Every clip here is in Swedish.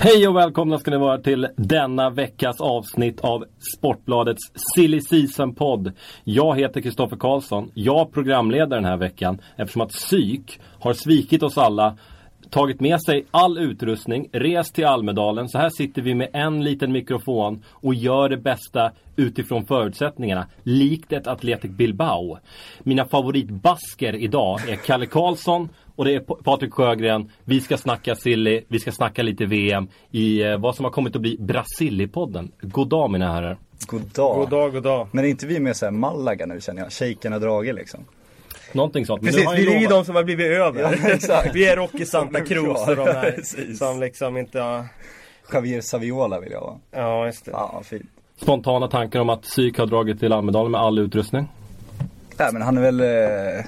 Hej och välkomna ska ni vara till denna veckas avsnitt av Sportbladets Silly Season-podd. Jag heter Kristoffer Karlsson. Jag programleder den här veckan eftersom att psyk har svikit oss alla tagit med sig all utrustning, rest till Almedalen. Så här sitter vi med en liten mikrofon och gör det bästa utifrån förutsättningarna. Likt ett Athletic Bilbao. Mina favoritbasker idag är Kalle Karlsson och det är Patrik Sjögren. Vi ska snacka silly, vi ska snacka lite VM i eh, vad som har kommit att bli Brasilli-podden. God dag mina herrar. God dag. God dag, god dag. Men är inte vi med såhär Malaga nu känner jag? Shaken har dragit liksom. Någonting sånt. Precis, vi är ju lovat- de som har blivit över. Ja, exakt. vi är Rocky Santa Cruz och de här som liksom inte har... Javier Saviola vill jag vara. Ja, just det. Ja, fint. Spontana tankar om att psyk har dragit till Almedalen med all utrustning. Nej men han är väl eh,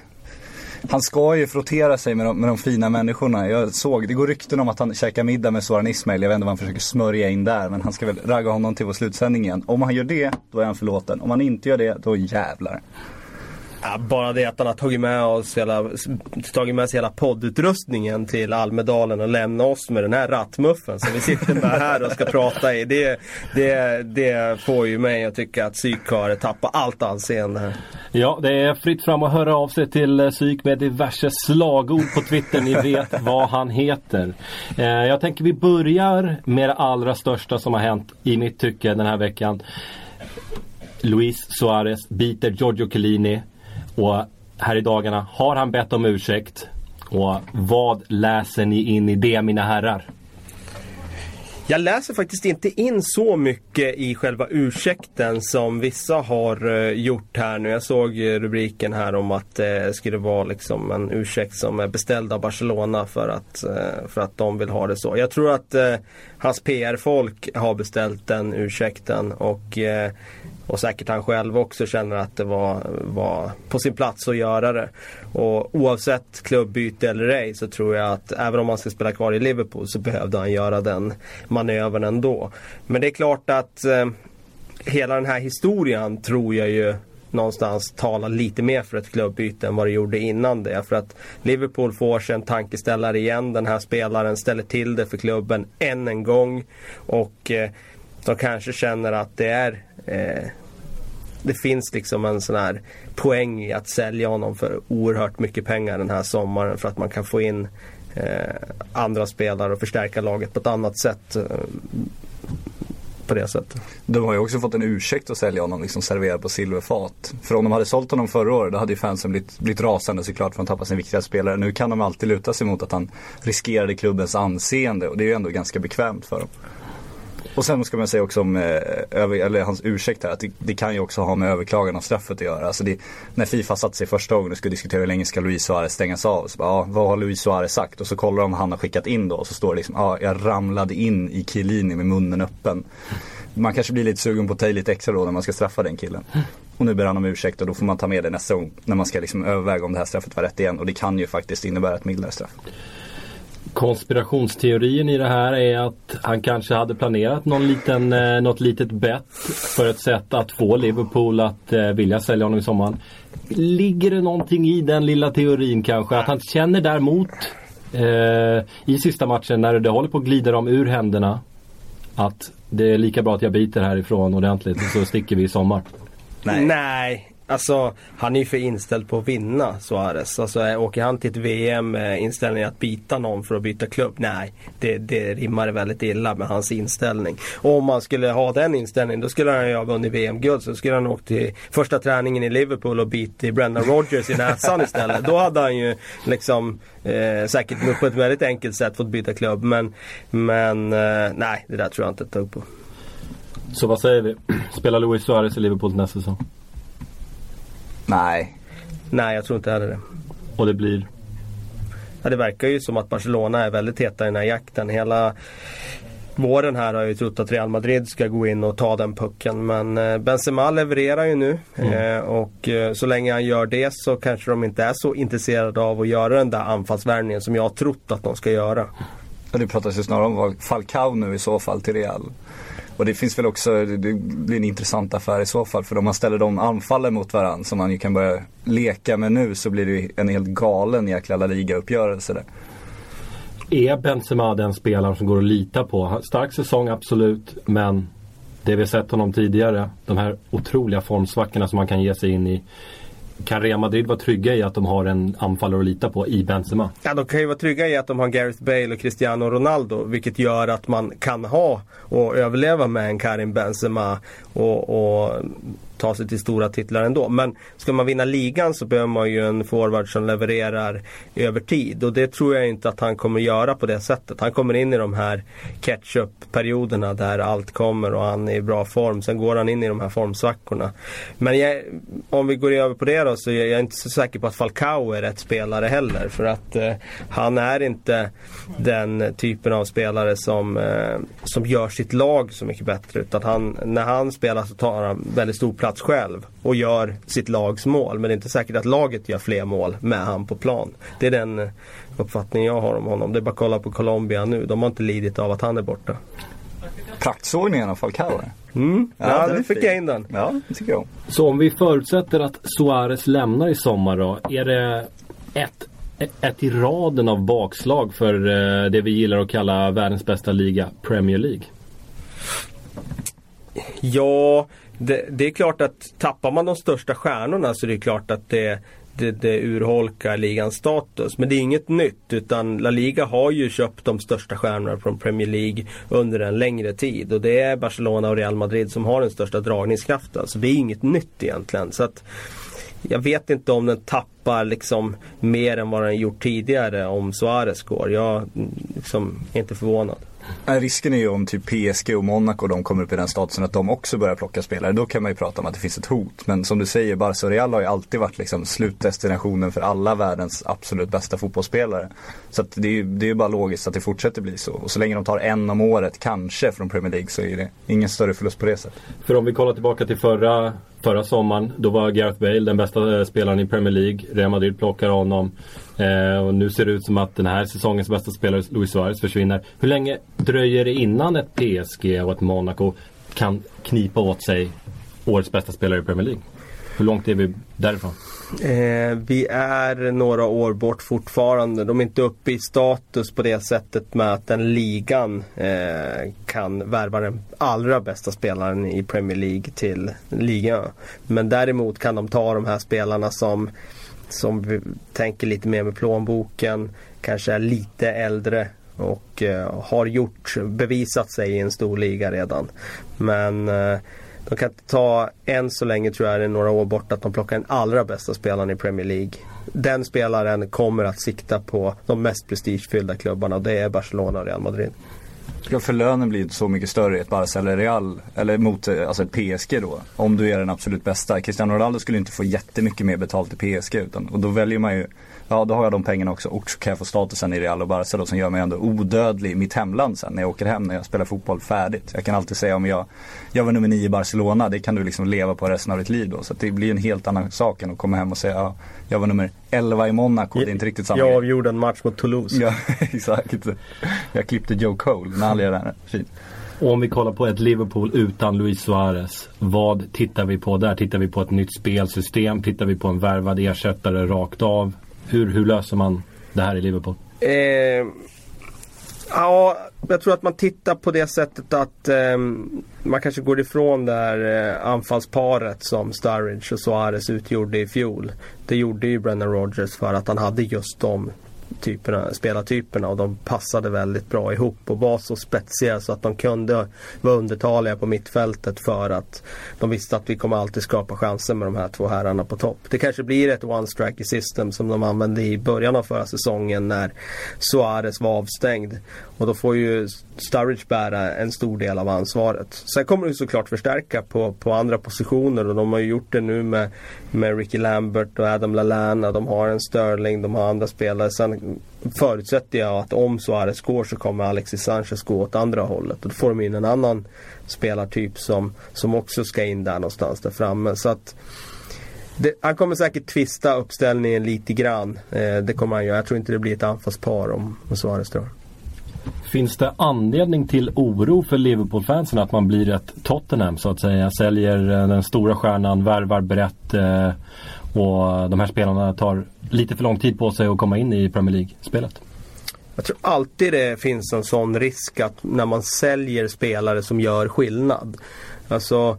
han ska ju frottera sig med de, med de fina människorna. Jag såg, det går rykten om att han käkar middag med Soran Ismail. Jag vet inte vad han försöker smörja in där. Men han ska väl ragga honom till vår slutsändning igen. Om han gör det, då är han förlåten. Om han inte gör det, då jävlar. Ja, bara det att han har tagit med, oss hela, tagit med sig hela poddutrustningen till Almedalen och lämnat oss med den här rattmuffen som vi sitter med här och ska prata i. Det, det, det får ju mig att tycka att psyk har tappat allt anseende här. Ja, det är fritt fram att höra av sig till eh, Psyk med diverse slagord på Twitter. Ni vet vad han heter. Eh, jag tänker vi börjar med det allra största som har hänt i mitt tycke den här veckan. Luis Suarez biter Giorgio Chiellini och här i dagarna har han bett om ursäkt. Och vad läser ni in i det mina herrar? Jag läser faktiskt inte in så mycket i själva ursäkten som vissa har eh, gjort här nu. Jag såg rubriken här om att eh, det skulle vara liksom en ursäkt som är beställd av Barcelona för att, eh, för att de vill ha det så. Jag tror att hans PR-folk har beställt den ursäkten och och säkert han själv också känner att det var, var på sin plats att göra det. Och oavsett klubbyte eller ej så tror jag att även om han ska spela kvar i Liverpool så behövde han göra den manövern ändå. Men det är klart att eh, hela den här historien tror jag ju någonstans talar lite mer för ett klubbyte än vad det gjorde innan det. För att Liverpool får sig en tankeställare igen. Den här spelaren ställer till det för klubben än en gång. Och eh, de kanske känner att det är eh, det finns liksom en sån här poäng i att sälja honom för oerhört mycket pengar den här sommaren för att man kan få in eh, andra spelare och förstärka laget på ett annat sätt. Eh, på det sättet. De har ju också fått en ursäkt att sälja honom liksom serverad på silverfat. För om de hade sålt honom förra året då hade ju fansen blivit, blivit rasande såklart för att han tappade sin viktiga spelare. Nu kan de alltid luta sig mot att han riskerade klubbens anseende och det är ju ändå ganska bekvämt för dem. Och sen ska man säga också om eh, eller hans ursäkt här, att det, det kan ju också ha med överklagan av straffet att göra. Alltså det, när Fifa satte sig första gången och skulle diskutera hur länge ska Luis Suarez stängas av. Så bara, ja, vad har Luis Suarez sagt? Och så kollar de vad han har skickat in då och så står det liksom, ja, jag ramlade in i Chiellini med munnen öppen. Man kanske blir lite sugen på att ta i lite extra då när man ska straffa den killen. Och nu ber han om ursäkt och då får man ta med det nästa gång när man ska liksom överväga om det här straffet var rätt igen. Och det kan ju faktiskt innebära ett mildare straff. Konspirationsteorin i det här är att han kanske hade planerat någon liten, eh, något litet bett för ett sätt att få Liverpool att eh, vilja sälja honom i sommaren. Ligger det någonting i den lilla teorin kanske? Att han känner däremot eh, i sista matchen när det håller på att glida dem ur händerna att det är lika bra att jag biter härifrån ordentligt och så sticker vi i sommar. Nej. Nej. Alltså han är ju för inställd på att vinna Suarez. Alltså eh, åker han till ett VM med eh, inställningen att byta någon för att byta klubb? Nej, det, det rimmar väldigt illa med hans inställning. Och om man skulle ha den inställningen då skulle han ju ha vunnit VM-guld. Så skulle han åkt till första träningen i Liverpool och bitit Brendan Rodgers i näsan istället. Då hade han ju liksom eh, säkert på ett väldigt enkelt sätt fått byta klubb. Men, men eh, nej, det där tror jag inte ett dugg på. Så vad säger vi? Spelar Luis Suarez i Liverpool nästa säsong? Nej. Nej, jag tror inte heller det. och det blir Ja, det verkar ju som att Barcelona är väldigt heta i den här jakten. Hela våren här har jag ju trott att Real Madrid ska gå in och ta den pucken. Men eh, Benzema levererar ju nu. Eh, och eh, så länge han gör det så kanske de inte är så intresserade av att göra den där anfallsvärvningen som jag har trott att de ska göra. Det pratas ju snarare om Falcao nu i så fall till Real. Och det finns väl också, det blir en intressant affär i så fall. För om man ställer de anfallen mot varandra som man ju kan börja leka med nu så blir det ju en helt galen jäkla La Liga-uppgörelse där. Är Benzema den spelaren som går att lita på? Stark säsong absolut, men det vi sett honom tidigare, de här otroliga formsvackorna som man kan ge sig in i. Kan Real Madrid vara trygga i att de har en anfallare att lita på i Benzema? Ja, de kan ju vara trygga i att de har Gareth Bale och Cristiano Ronaldo. Vilket gör att man kan ha och överleva med en Karim Benzema och, och ta sig till stora titlar ändå. Men ska man vinna ligan så behöver man ju en forward som levererar över tid. Och det tror jag inte att han kommer göra på det sättet. Han kommer in i de här catch-up-perioderna där allt kommer och han är i bra form. Sen går han in i de här formsvackorna. Men jag, om vi går över på det då så är jag inte så säker på att Falcao är rätt spelare heller. För att eh, han är inte den typen av spelare som, eh, som gör sitt lag så mycket bättre. Utan han, när han spelar så tar han väldigt stor plats själv och gör sitt lags mål. Men det är inte säkert att laget gör fler mål med han på plan. Det är den eh, uppfattning jag har om honom. Det är bara att kolla på Colombia nu. De har inte lidit av att han är borta. Praktsågningen av Falcao. Mm. Ja, den nu är fick jag in den. Ja, det tycker jag. Så om vi förutsätter att Suarez lämnar i sommar då, är det ett, ett, ett i raden av bakslag för eh, det vi gillar att kalla världens bästa liga, Premier League? Ja, det, det är klart att tappar man de största stjärnorna så är det klart att det, det, det urholkar ligans status. Men det är inget nytt utan La Liga har ju köpt de största stjärnorna från Premier League under en längre tid. Och det är Barcelona och Real Madrid som har den största dragningskraften. Så det är inget nytt egentligen. Så att jag vet inte om den tappar liksom mer än vad den gjort tidigare om Suarez går. Jag mm, liksom, är inte förvånad. Nej, Risken är ju om typ PSG och Monaco de kommer upp i den statusen att de också börjar plocka spelare. Då kan man ju prata om att det finns ett hot. Men som du säger, Barca och Real har ju alltid varit liksom slutdestinationen för alla världens absolut bästa fotbollsspelare. Så att det är ju det är ju bara logiskt att det fortsätter bli så. Och så länge de tar en om året, kanske, från Premier League så är det ingen större förlust på det sättet. För om vi kollar tillbaka till förra, förra sommaren. Då var Gareth Bale den bästa eh, spelaren i Premier League. Real Madrid plockar honom. Eh, och nu ser det ut som att den här säsongens bästa spelare, Luis Suarez, försvinner. Hur länge dröjer det innan ett PSG och ett Monaco kan knipa åt sig årets bästa spelare i Premier League? Hur långt är vi därifrån? Eh, vi är några år bort fortfarande. De är inte uppe i status på det sättet med att den ligan eh, kan värva den allra bästa spelaren i Premier League till ligan. Men däremot kan de ta de här spelarna som, som tänker lite mer med plånboken, kanske är lite äldre och eh, har gjort, bevisat sig i en stor liga redan. Men eh, de kan inte ta, än så länge tror jag det är några år bort, att de plockar den allra bästa spelaren i Premier League. Den spelaren kommer att sikta på de mest prestigefyllda klubbarna och det är Barcelona och Real Madrid. Ja, för lönen blir inte så mycket större i ett Barca eller Real, eller mot eh, alltså ett PSG då. Om du är den absolut bästa. Cristiano Ronaldo skulle inte få jättemycket mer betalt i PSG utan, och då väljer man ju Ja då har jag de pengarna också och så kan jag få statusen i Real och Barca då som gör mig ändå odödlig i mitt hemland sen när jag åker hem när jag spelar fotboll färdigt. Jag kan alltid säga om jag, jag var nummer nio i Barcelona, det kan du liksom leva på resten av ditt liv då. Så att det blir en helt annan sak än att komma hem och säga ja, jag var nummer 11 i Monaco, det är inte riktigt samma Jag avgjorde en match mot Toulouse. Ja, exakt. Jag klippte Joe Cole när han lirade där. Fint. Och om vi kollar på ett Liverpool utan Luis Suarez. Vad tittar vi på där? Tittar vi på ett nytt spelsystem? Tittar vi på en värvad ersättare rakt av? Hur, hur löser man det här i Liverpool? Eh, ja, jag tror att man tittar på det sättet att eh, man kanske går ifrån det här eh, anfallsparet som Sturridge och Suarez utgjorde i fjol. Det gjorde ju Brennan Rodgers för att han hade just de typerna, spelartyperna och de passade väldigt bra ihop och var så spetsiga så att de kunde vara undertaliga på mittfältet för att de visste att vi kommer alltid skapa chanser med de här två herrarna på topp. Det kanske blir ett one strike system som de använde i början av förra säsongen när Suarez var avstängd. Och då får ju Sturridge bära en stor del av ansvaret. Sen kommer det såklart förstärka på, på andra positioner och de har ju gjort det nu med, med Ricky Lambert och Adam Lallana. De har en Sterling, de har andra spelare. Sen förutsätter jag att om Suarez går så kommer Alexis Sanchez gå åt andra hållet. Och då får de in en annan spelartyp som, som också ska in där någonstans där framme. Så att det, han kommer säkert twista uppställningen lite grann. Eh, det kommer han göra. Jag tror inte det blir ett anfallspar om, om Suarez drar. Finns det anledning till oro för Liverpool-fansen att man blir ett Tottenham så att säga? Säljer eh, den stora stjärnan, värvar brett eh, och de här spelarna tar lite för lång tid på sig att komma in i Premier League-spelet? Jag tror alltid det finns en sån risk att när man säljer spelare som gör skillnad. Alltså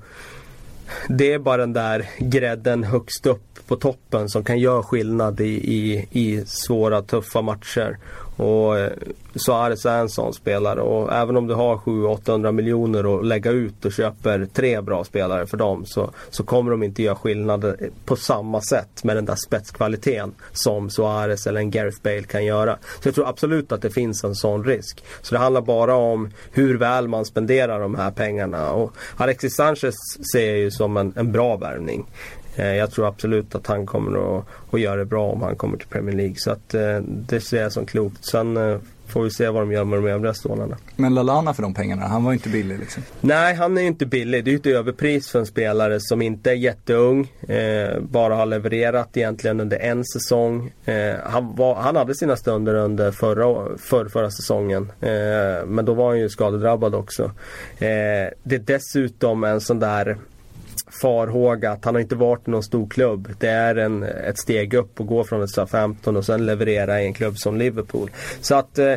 det är bara den där grädden högst upp på toppen som kan göra skillnad i, i, i svåra tuffa matcher. Och eh, Suarez är en sån spelare och även om du har 700-800 miljoner att lägga ut och köper tre bra spelare för dem så, så kommer de inte göra skillnad eh, på samma sätt med den där spetskvaliteten som Suarez eller en Gareth Bale kan göra. Så jag tror absolut att det finns en sån risk. Så det handlar bara om hur väl man spenderar de här pengarna. Och Alexis Sanchez ser jag ju som en, en bra värvning. Eh, Jag tror absolut att han kommer att, att göra det bra om han kommer till Premier League. Så att eh, det ser jag som klokt. Sen eh, får vi se vad de gör med de övriga stålarna. Men Lalana för de pengarna, han var ju inte billig liksom. Nej, han är ju inte billig. Det är ju ett överpris för en spelare som inte är jätteung. Eh, bara har levererat egentligen under en säsong. Eh, han, var, han hade sina stunder under förra, för, förra säsongen. Eh, men då var han ju skadedrabbad också. Det är dessutom en sån där farhåga att han har inte varit i någon stor klubb. Det är en, ett steg upp att gå från ett SA-15 och sen leverera i en klubb som Liverpool. Så att eh,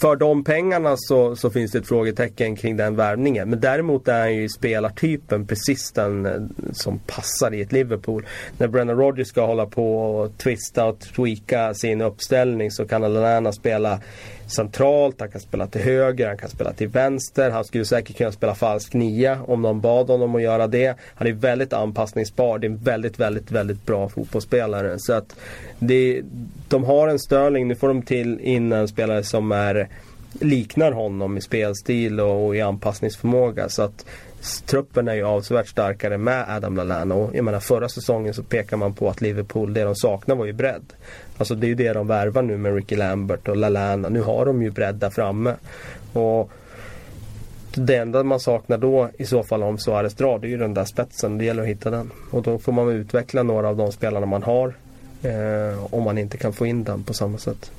för de pengarna så, så finns det ett frågetecken kring den värvningen. Men däremot är han ju spelartypen precis den eh, som passar i ett Liverpool. När Brennan Rodgers ska hålla på och twista och tweaka sin uppställning så kan Alana spela centralt, han kan spela till höger, han kan spela till vänster. Han skulle säkert kunna spela falsk nia om någon bad honom att göra det. Han är väldigt anpassningsbar. Det är en väldigt, väldigt, väldigt bra fotbollsspelare. Så att det, de har en Sterling, nu får de till in en spelare som är liknar honom i spelstil och, och i anpassningsförmåga. Så att truppen är ju avsevärt starkare med Adam Lallana. Och jag menar förra säsongen så pekar man på att Liverpool, det de saknar var ju bredd. Alltså det är ju det de värvar nu med Ricky Lambert och Lallana. Nu har de ju bredd där framme. Och det enda man saknar då i så fall om Suarez drar det är ju den där spetsen. Det gäller att hitta den. Och då får man utveckla några av de spelarna man har. Eh, om man inte kan få in den på samma sätt.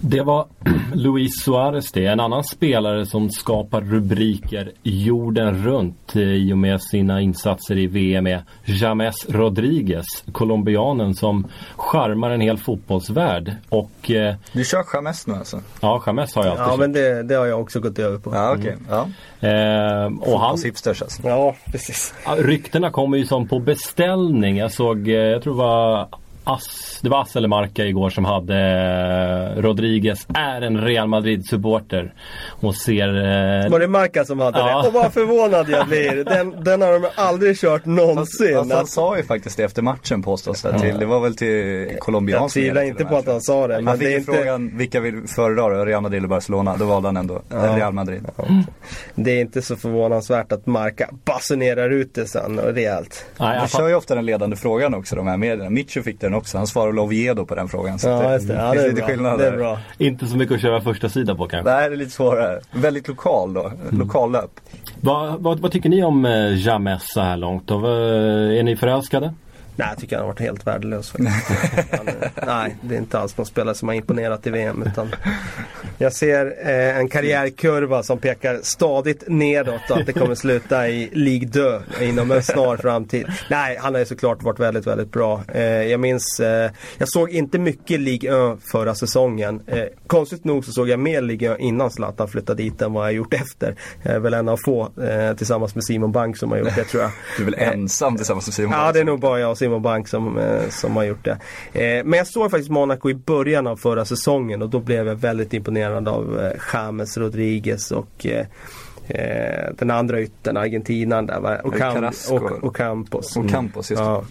Det var Luis Suarez det. En annan spelare som skapar rubriker jorden runt eh, i och med sina insatser i VM är James Rodriguez. Colombianen som charmar en hel fotbollsvärld. Och eh, Du kör Chamez nu alltså? ja, James har jag alltid Ja kört. men det, det har jag också gått över på. Ja okej. Ja. Eh, och han, Fotbollshipsters alltså. Ja, precis. Ryktena kommer ju som på beställning. Jag såg, eh, jag tror det var Ass, det var Ass eller Marca igår som hade eh, Rodriguez är en Real Madrid-supporter. Och ser... Eh, Var det Marca som hade Ja. det? Och vad förvånad jag blir. Den, den har de aldrig kört någonsin. Fast han Att- sa ju faktiskt det efter matchen påstås det till. Det var väl till colombiansk Jag tvivlar inte på att han sa det. Han Men fick det är inte, frågan vilka vill föredra då? Real Madrid eller Barcelona? Då valde han ändå Real Madrid. det är inte så förvånansvärt att Marca basunerar ut det sen och rejält. nej, De jag kör ju ofta den ledande frågan också de här medierna. Mitcho fick den också. Han svarade Oviedo på den frågan. Så Ja, det, just det. Ja, det är lite bra. skillnad Det är bra. inte så mycket att köra första sida på kanske. Nej, det är lite svårare. Väldigt lokal då. Lokallöp. Vad, vad, vad tycker ni om eh, James så här långt? Och, vad- är ni förälskade? Nej, jag tycker han har varit helt värdelös han, eh, nej, det är inte alls någon spelare som har imponerat i VM. Utan Jag ser eh, en karriärkurva som pekar stadigt nedåt och att det kommer sluta i Ligue 2 inom en snar framtid. Nej, han har ju såklart varit väldigt, väldigt bra. Eh, jag minns, eh, jag såg inte mycket Ligue 1 förra säsongen. Eh, konstigt nog så såg jag mer Ligue 1 innan Zlatan flyttade dit än vad jag gjort efter. Jag är väl en av få eh, tillsammans med Simon Bank som har gjort det tror jag. Du är väl ensam tillsammans med Simon? Ja, det är nog bara jag och Simon Bank som, eh, som har gjort det. Eh, men jag såg faktiskt Monaco i början av förra säsongen och då blev jag väldigt imponerad av eh, James Rodriguez och den andra yttern, argentinaren där? Ocam- Carrasco. och, och Campos. Och Campos, just ja.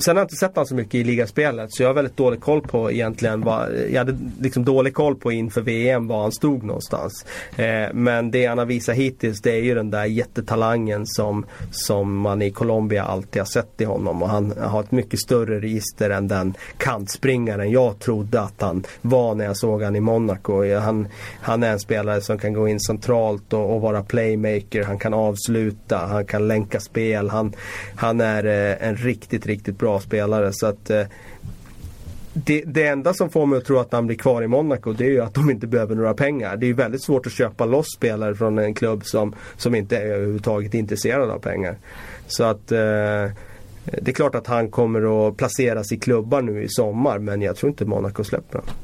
Sen har jag inte sett honom så mycket i ligaspelet så jag har väldigt dålig koll på egentligen vad, jag hade liksom dålig koll på inför VM var han stod någonstans. Eh, men det han har visat hittills det är ju den där jättetalangen som, som man i Colombia alltid har sett i honom och han har ett mycket större register än den kantspringaren jag trodde att han var när jag såg han i Monaco. Han, han är en spelare som kan gå in centralt och, och vara playmaker, han kan avsluta, han kan länka spel, han, han är eh, en riktigt, riktigt bra spelare. Så att eh, det, det enda som får mig att tro att han blir kvar i Monaco det är ju att de inte behöver några pengar. Det är ju väldigt svårt att köpa loss spelare från en klubb som, som inte är överhuvudtaget intresserad av pengar. Så att eh, det är klart att han kommer att placeras i klubbar nu i sommar men jag tror inte Monaco släpper honom.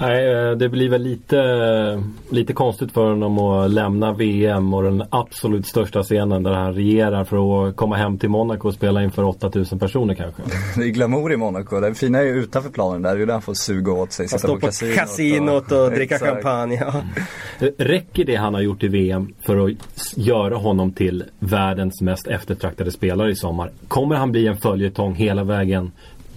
Nej, eh, det blir väl lite, lite konstigt för honom att lämna VM och den absolut största scenen där han regerar för att komma hem till Monaco och spela inför 8000 personer kanske. Det är glamour i Monaco. Det fina är ju utanför planen där. Det är ju där han får suga åt sig. Han sitta står på kasinot kasinot och, dricka Exakt. champagne. Ja. Räcker det han har gjort i VM för att göra honom till världens mest eftertraktade spelare i sommar? Kommer han bli en följetong hela vägen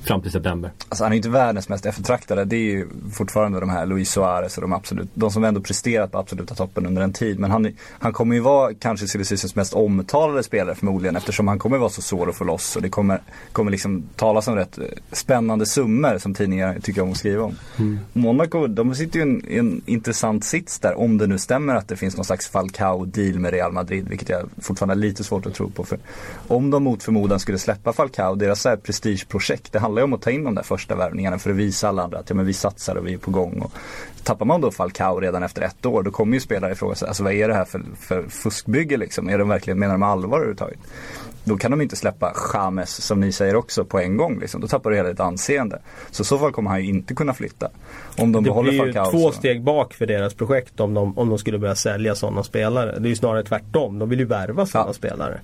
fram till september? Alltså han är ju inte världens mest eftertraktade. Det är ju fortfarande de här Luis Suarez och de absolut, de som ändå presterat på absoluta toppen under en tid. Men han, han kommer ju vara kanske silly Seasons mest omtalade spelare förmodligen eftersom han kommer vara så svår att få loss och det kommer, kommer liksom talas om rätt spännande summor som tidningar tycker om att skriva om. Monaco, de sitter ju i en, en intressant sits där om det nu stämmer att det finns någon slags Falcao-deal med Real Madrid, vilket jag fortfarande har lite svårt att tro på. För om de mot förmodan skulle släppa Falcao, deras så här prestigeprojekt, det handlar handlar ju om att ta in de där första värvningarna för att visa alla andra att ja, men vi satsar och vi är på gång. Och tappar man då Falcao redan efter ett år, då kommer ju spelare ifråga sig, alltså vad är det här för, för fuskbygge liksom? Är de verkligen, menar de allvar överhuvudtaget? Då kan de inte släppa James som ni säger också på en gång liksom. Då tappar du hela ditt anseende. Så i så fall kommer han ju inte kunna flytta. Om de Det behåller blir ju två steg bak för deras projekt om de, om de skulle börja sälja sådana spelare. Det är ju snarare tvärtom. De vill ju värva sådana Ja. spelare.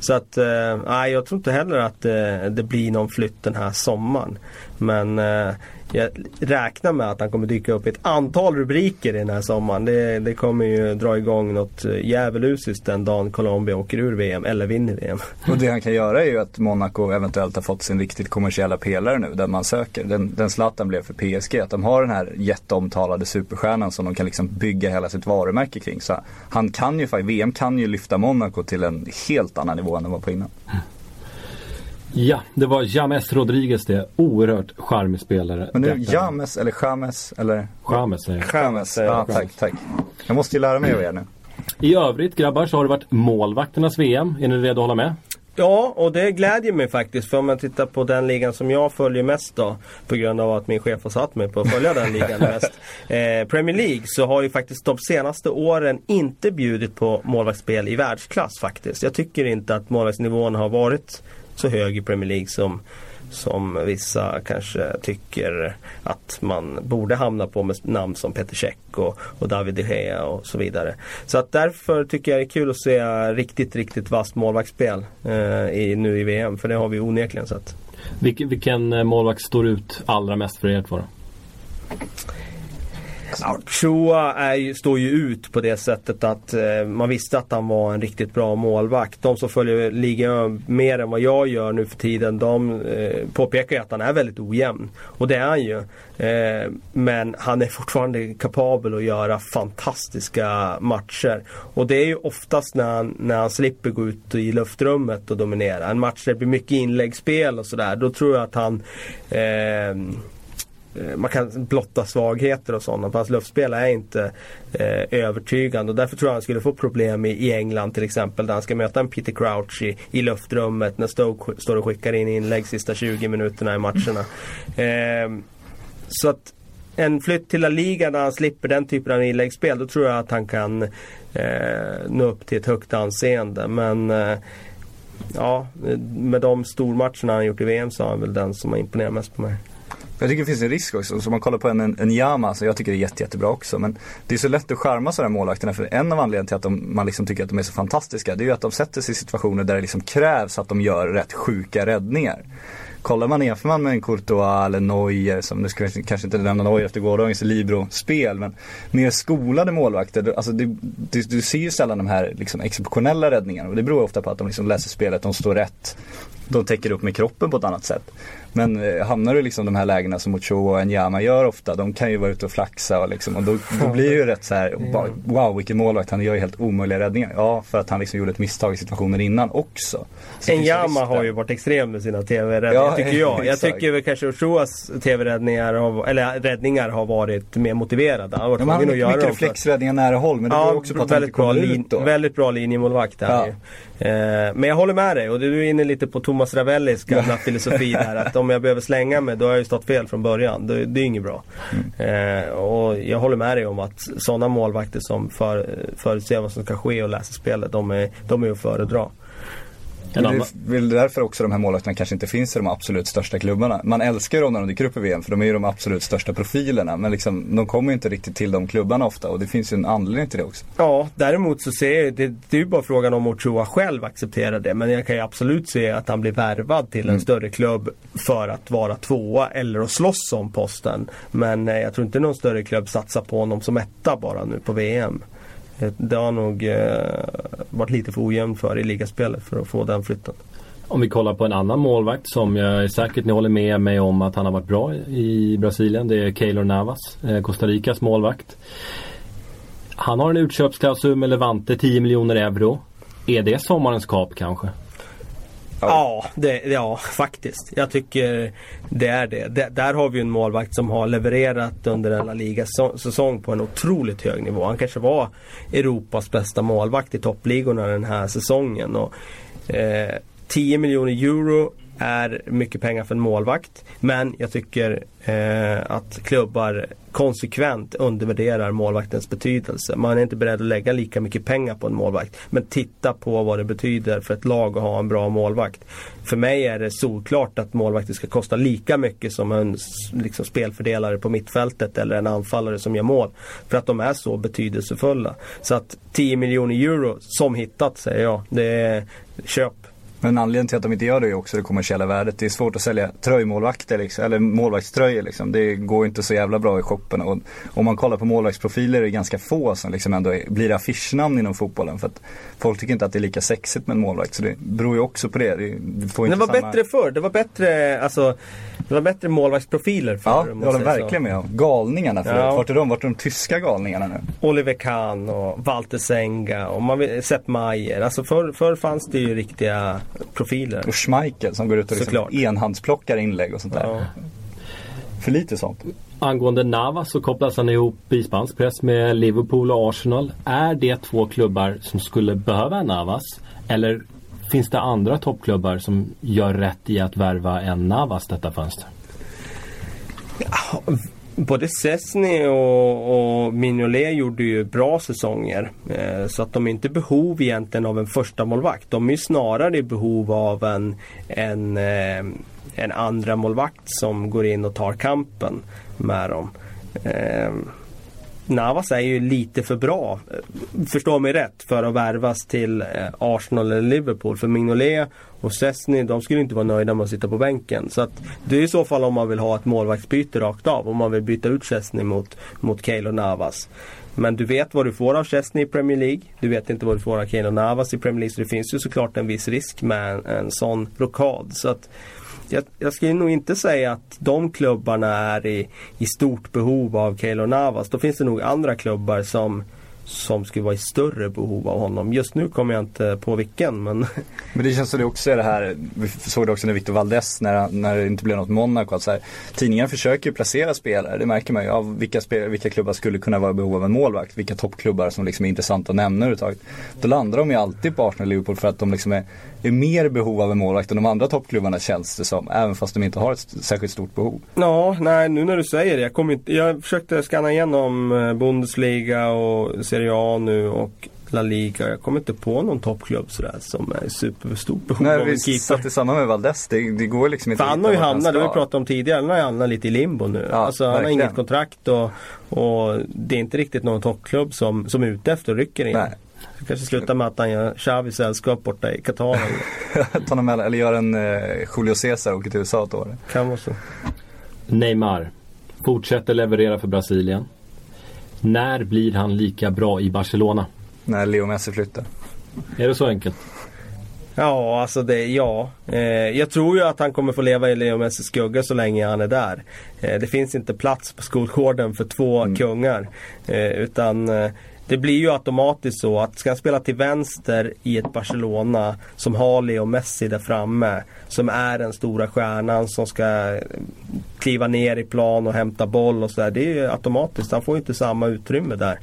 Så att, eh, nej jag tror inte heller att eh, det blir någon flytt den här sommaren. Men eh, jag räknar med att han kommer dyka upp i ett antal rubriker i den här sommaren. Det, det kommer ju dra igång något eh, djävulusiskt den dagen Colombia åker ur VM eller vinner VM. Och det han kan göra är ju att Monaco eventuellt har fått sin riktigt kommersiella pelare nu, den man söker. Den, den Zlatan blev för PSG. Att de har den här jätteomtalade superstjärnan som de kan liksom bygga hela sitt varumärke kring. Så han kan ju VM kan ju lyfta Monaco till en helt annan nivå än de var på innan. Ja, det var James Rodriguez det. Oerhört charmig spelare. Men nu, Detta- James eller James eller? James säger jag. James. Ja, tack, tack. Jag måste ju lära mig av er nu. I övrigt grabbar så har det varit målvakternas VM. Är ni redo att hålla med? Ja, och det glädjer mig faktiskt. För om man tittar på den ligan som jag följer mest då. På grund av att min chef har satt mig på att följa den ligan mest. Eh, Premier League så har ju faktiskt de senaste åren inte bjudit på målvaktsspel i världsklass faktiskt. Jag tycker inte att målvaktsnivån har varit så hög i Premier League som som vissa kanske tycker att man borde hamna på med namn som Peter Cech och, och David de Gea och så vidare. Så att därför tycker jag det är kul att se riktigt, riktigt vasst målvaktsspel eh, i, nu i VM. För det har vi onekligen sett. Vilken, vilken målvakt står ut allra mest för er två Ja, Chua är ju, står ju ut på det sättet att eh, man visste att han var en riktigt bra målvakt. De som följer ligan mer än vad jag gör nu för tiden, de eh, påpekar ju att han är väldigt ojämn. Och det är han ju. Eh, men han är fortfarande kapabel att göra fantastiska matcher. Och det är ju oftast när han, när han slipper gå ut i luftrummet och dominera. En match där det blir mycket inläggsspel och sådär. Då tror jag att han Eh, Eh, man kan blotta svagheter och sådana. Hans luftspel är inte eh, övertygande och därför tror jag han skulle få problem i, i England till exempel där han ska möta en Peter Crouch i, i luftrummet när Stoke står och skickar in inlägg sista 20 minuterna i matcherna. Eh, så att en flytt till La Liga där han slipper den typen av inläggsspel. Då tror jag att han kan eh, nå upp till ett högt anseende. Men eh, ja, med de stormatcherna han gjort i VM så är han väl den som har imponerat mest på mig. Jag tycker det finns en risk också. Så om man kollar på en, en, en Yama, så jag tycker det är jätte, jättebra också. Men det är så lätt att skärma sådana målvakterna. För en av anledningarna till att de, man liksom tycker att de är så fantastiska, det är ju att de sätter sig i situationer där det liksom krävs att de gör rätt sjuka räddningar. Kollar man jämför man med en Courtois eller Neuer, som nu ska vi kanske inte nämna Neuer efter gårdagens Libro-spel, men mer skolade målvakter. Alltså du, du, du ser ju sällan de här liksom exceptionella räddningarna och det beror ofta på att de liksom läser spelet, de står rätt. De täcker upp med kroppen på ett annat sätt. Men eh, hamnar du liksom de här lägena som Ochoa och Enyama gör ofta, de kan ju vara ute och flaxa och, liksom, och då, då blir det ju rätt så här, wow vilken målvakt, han gör ju helt omöjliga räddningar. Ja, för att han liksom gjorde ett misstag i situationen innan också. Så Enyama har ju varit extrem med sina TV-räddningar Ja, tycker jag. Jag tycker väl kanske Ochoas TV-räddningar, har, eller räddningar har varit mer motiverade. Han har varit Ja, tvungen att göra mycket reflexräddningar nära håll men det beror också på att han inte väldigt, bra kommer lin, ut då. väldigt bra linjemålvakt där Ja. Eh, Men jag håller med dig och du är inne lite på Thomas Ravellis gamla filosofi där. Att om jag behöver slänga mig då har jag ju stått fel från början. Det, det är inget bra. Mm. Eh, och jag håller med dig om att sådana målvakter som för, förutser vad som ska ske och läser spelet, de är, de är att föredra. En Men det är väl därför också de här målvakterna kanske inte finns i de absolut största klubbarna. Man älskar ju dem när de dyker upp i VM för de är ju de absolut största profilerna. Men liksom, de kommer ju inte riktigt till de klubbarna ofta och det finns ju en anledning till det också. Ja, däremot så ser jag, det, det är ju bara frågan om Ochoa själv accepterar det. Men jag kan ju absolut se att han blir värvad till en större klubb för att vara tvåa eller att slåss om posten. Men eh, jag tror inte någon större klubb satsar på honom som etta bara nu på VM. Eh, det har nog eh, varit lite för ojämnt för i ligaspelet för att få den flytten. om vi kollar på en annan målvakt som jag är säkert ni håller med mig om att han har varit bra i Brasilien. Det är Keylor Navas, eh, Costa Ricas målvakt. Han har en utköpsklausul med Levante, 10 miljoner euro. Är det sommarens kap kanske? Ja, det, ja, faktiskt. Jag tycker det är det. det. där har vi en målvakt som har levererat under en La Liga-säsong på en otroligt hög nivå. Han kanske var Europas bästa målvakt i toppligorna den här säsongen. Och, eh, 10 miljoner euro är mycket pengar för en målvakt. Men jag tycker eh, att klubbar konsekvent undervärderar målvaktens betydelse. Man är inte beredd att lägga lika mycket pengar på en målvakt. Men titta på vad det betyder för ett lag att ha en bra målvakt. För mig är det solklart att målvakter ska kosta lika mycket som en liksom, spelfördelare på mittfältet eller en anfallare som gör mål. För att de är så betydelsefulla. Så att 10 miljoner euro som hittat säger jag. Det är köp. Men anledningen till att de inte gör det är också det kommersiella värdet. Det är svårt att sälja tröjmålvakter liksom, eller målvaktströjor liksom. Det går inte så jävla bra i shoppen. Och om man kollar på målvaktsprofiler är det ganska få som liksom ändå är, blir affischnamn inom fotbollen. För att folk tycker inte att det är lika sexigt med en målvakt. Så det beror ju också på det. det, det det var samma... bättre förr. Det var bättre, alltså, det var bättre målvaktsprofiler förr. Ja, man håller säger så. verkligen med om. Galningarna förut. Ja. Vart är de? Vart är de tyska galningarna nu? Oliver Kahn och Walter Senga och man vill, Sepp Maier. Alltså förr, förr fanns det ju riktiga profiler. Och Schmeichel som går ut och liksom enhandsplockar inlägg och sånt där. Ja. För lite sånt. Angående Navas så kopplas han ihop i spansk press med Liverpool och Arsenal. Är det två klubbar som skulle behöva Navas? Eller finns det andra toppklubbar som gör rätt i att värva en Navas detta fönster? Både Cessny och, och Mignolet gjorde ju bra säsonger. Eh, så att de är inte i behov egentligen av en första målvakt. De är ju snarare i behov av en, en, eh, en andra målvakt som går in och tar kampen med dem. Eh, Navas är ju lite för bra, eh, förstå mig rätt, för att värvas till eh, Arsenal eller Liverpool. För Mignolet och Cessny, de skulle inte vara nöjda med att sitta på bänken. Så att det är i så fall om man vill ha ett målvaktsbyte rakt av. Om man vill byta ut Cessny mot, mot Keylor Navas. Men du vet vad du får av Chesney i Premier League. Du vet inte vad du får av Keylor Navas i Premier League. Så det finns ju såklart en viss risk med en, en sån rockad. Så att jag, jag skulle nog inte säga att de klubbarna är i, i stort behov av Keylor Navas. Då finns det nog andra klubbar som, som skulle vara i större behov av honom. Just nu kommer jag inte på vilken men Men det känns som det också är det här, vi såg det också när Victor Valdes när, när det inte blev något Monaco. Att så här, tidningarna försöker ju placera spelare, det märker man ju. Av vilka, spel, vilka klubbar skulle kunna vara i behov av en målvakt? Vilka toppklubbar som liksom är intressanta att nämna överhuvudtaget. Då landar de ju alltid på Arsenal och Liverpool för att de liksom är, är mer behov av en målvakt än de andra toppklubbarna känns det som. Även fast de inte har ett särskilt stort behov. Ja, nej nu när du säger det. Jag, kom inte, jag försökte scanna igenom eh, Bundesliga och Serie A nu och La Liga. Jag kommer inte på någon toppklubb sådär som är superstort behov Nej, av en vi keeper. satt i samma med Valdes. Det, det går liksom inte För han har ju hamnat, det har vi pratat om tidigare, han har hamnat lite i limbo nu. Ja, alltså han har verkligen. inget kontrakt och, och det är inte riktigt någon toppklubb som, som är ute efter och rycker in. Nej. Kanske slutar med att han gör Xavi sällskap borta i Qatar. eller- eller gör en eh, Julio Cesar och åker till USA ett år. kan vara så. Neymar fortsätter leverera för Brasilien. När blir han lika bra i Barcelona? När Leo Messi flyttar. Är det så enkelt? Ja, alltså det, ja. Eh, jag tror ju att han kommer få leva i Leo Messis skugga så länge han är där. Eh, det finns inte plats på skolgården för två kungar. Eh, utan eh, det blir ju automatiskt så att ska han spela till vänster i ett Barcelona som har Leo Messi där framme. Som är den stora stjärnan som ska kliva ner i plan och hämta boll och sådär. Det är ju automatiskt. Han får ju inte samma utrymme där.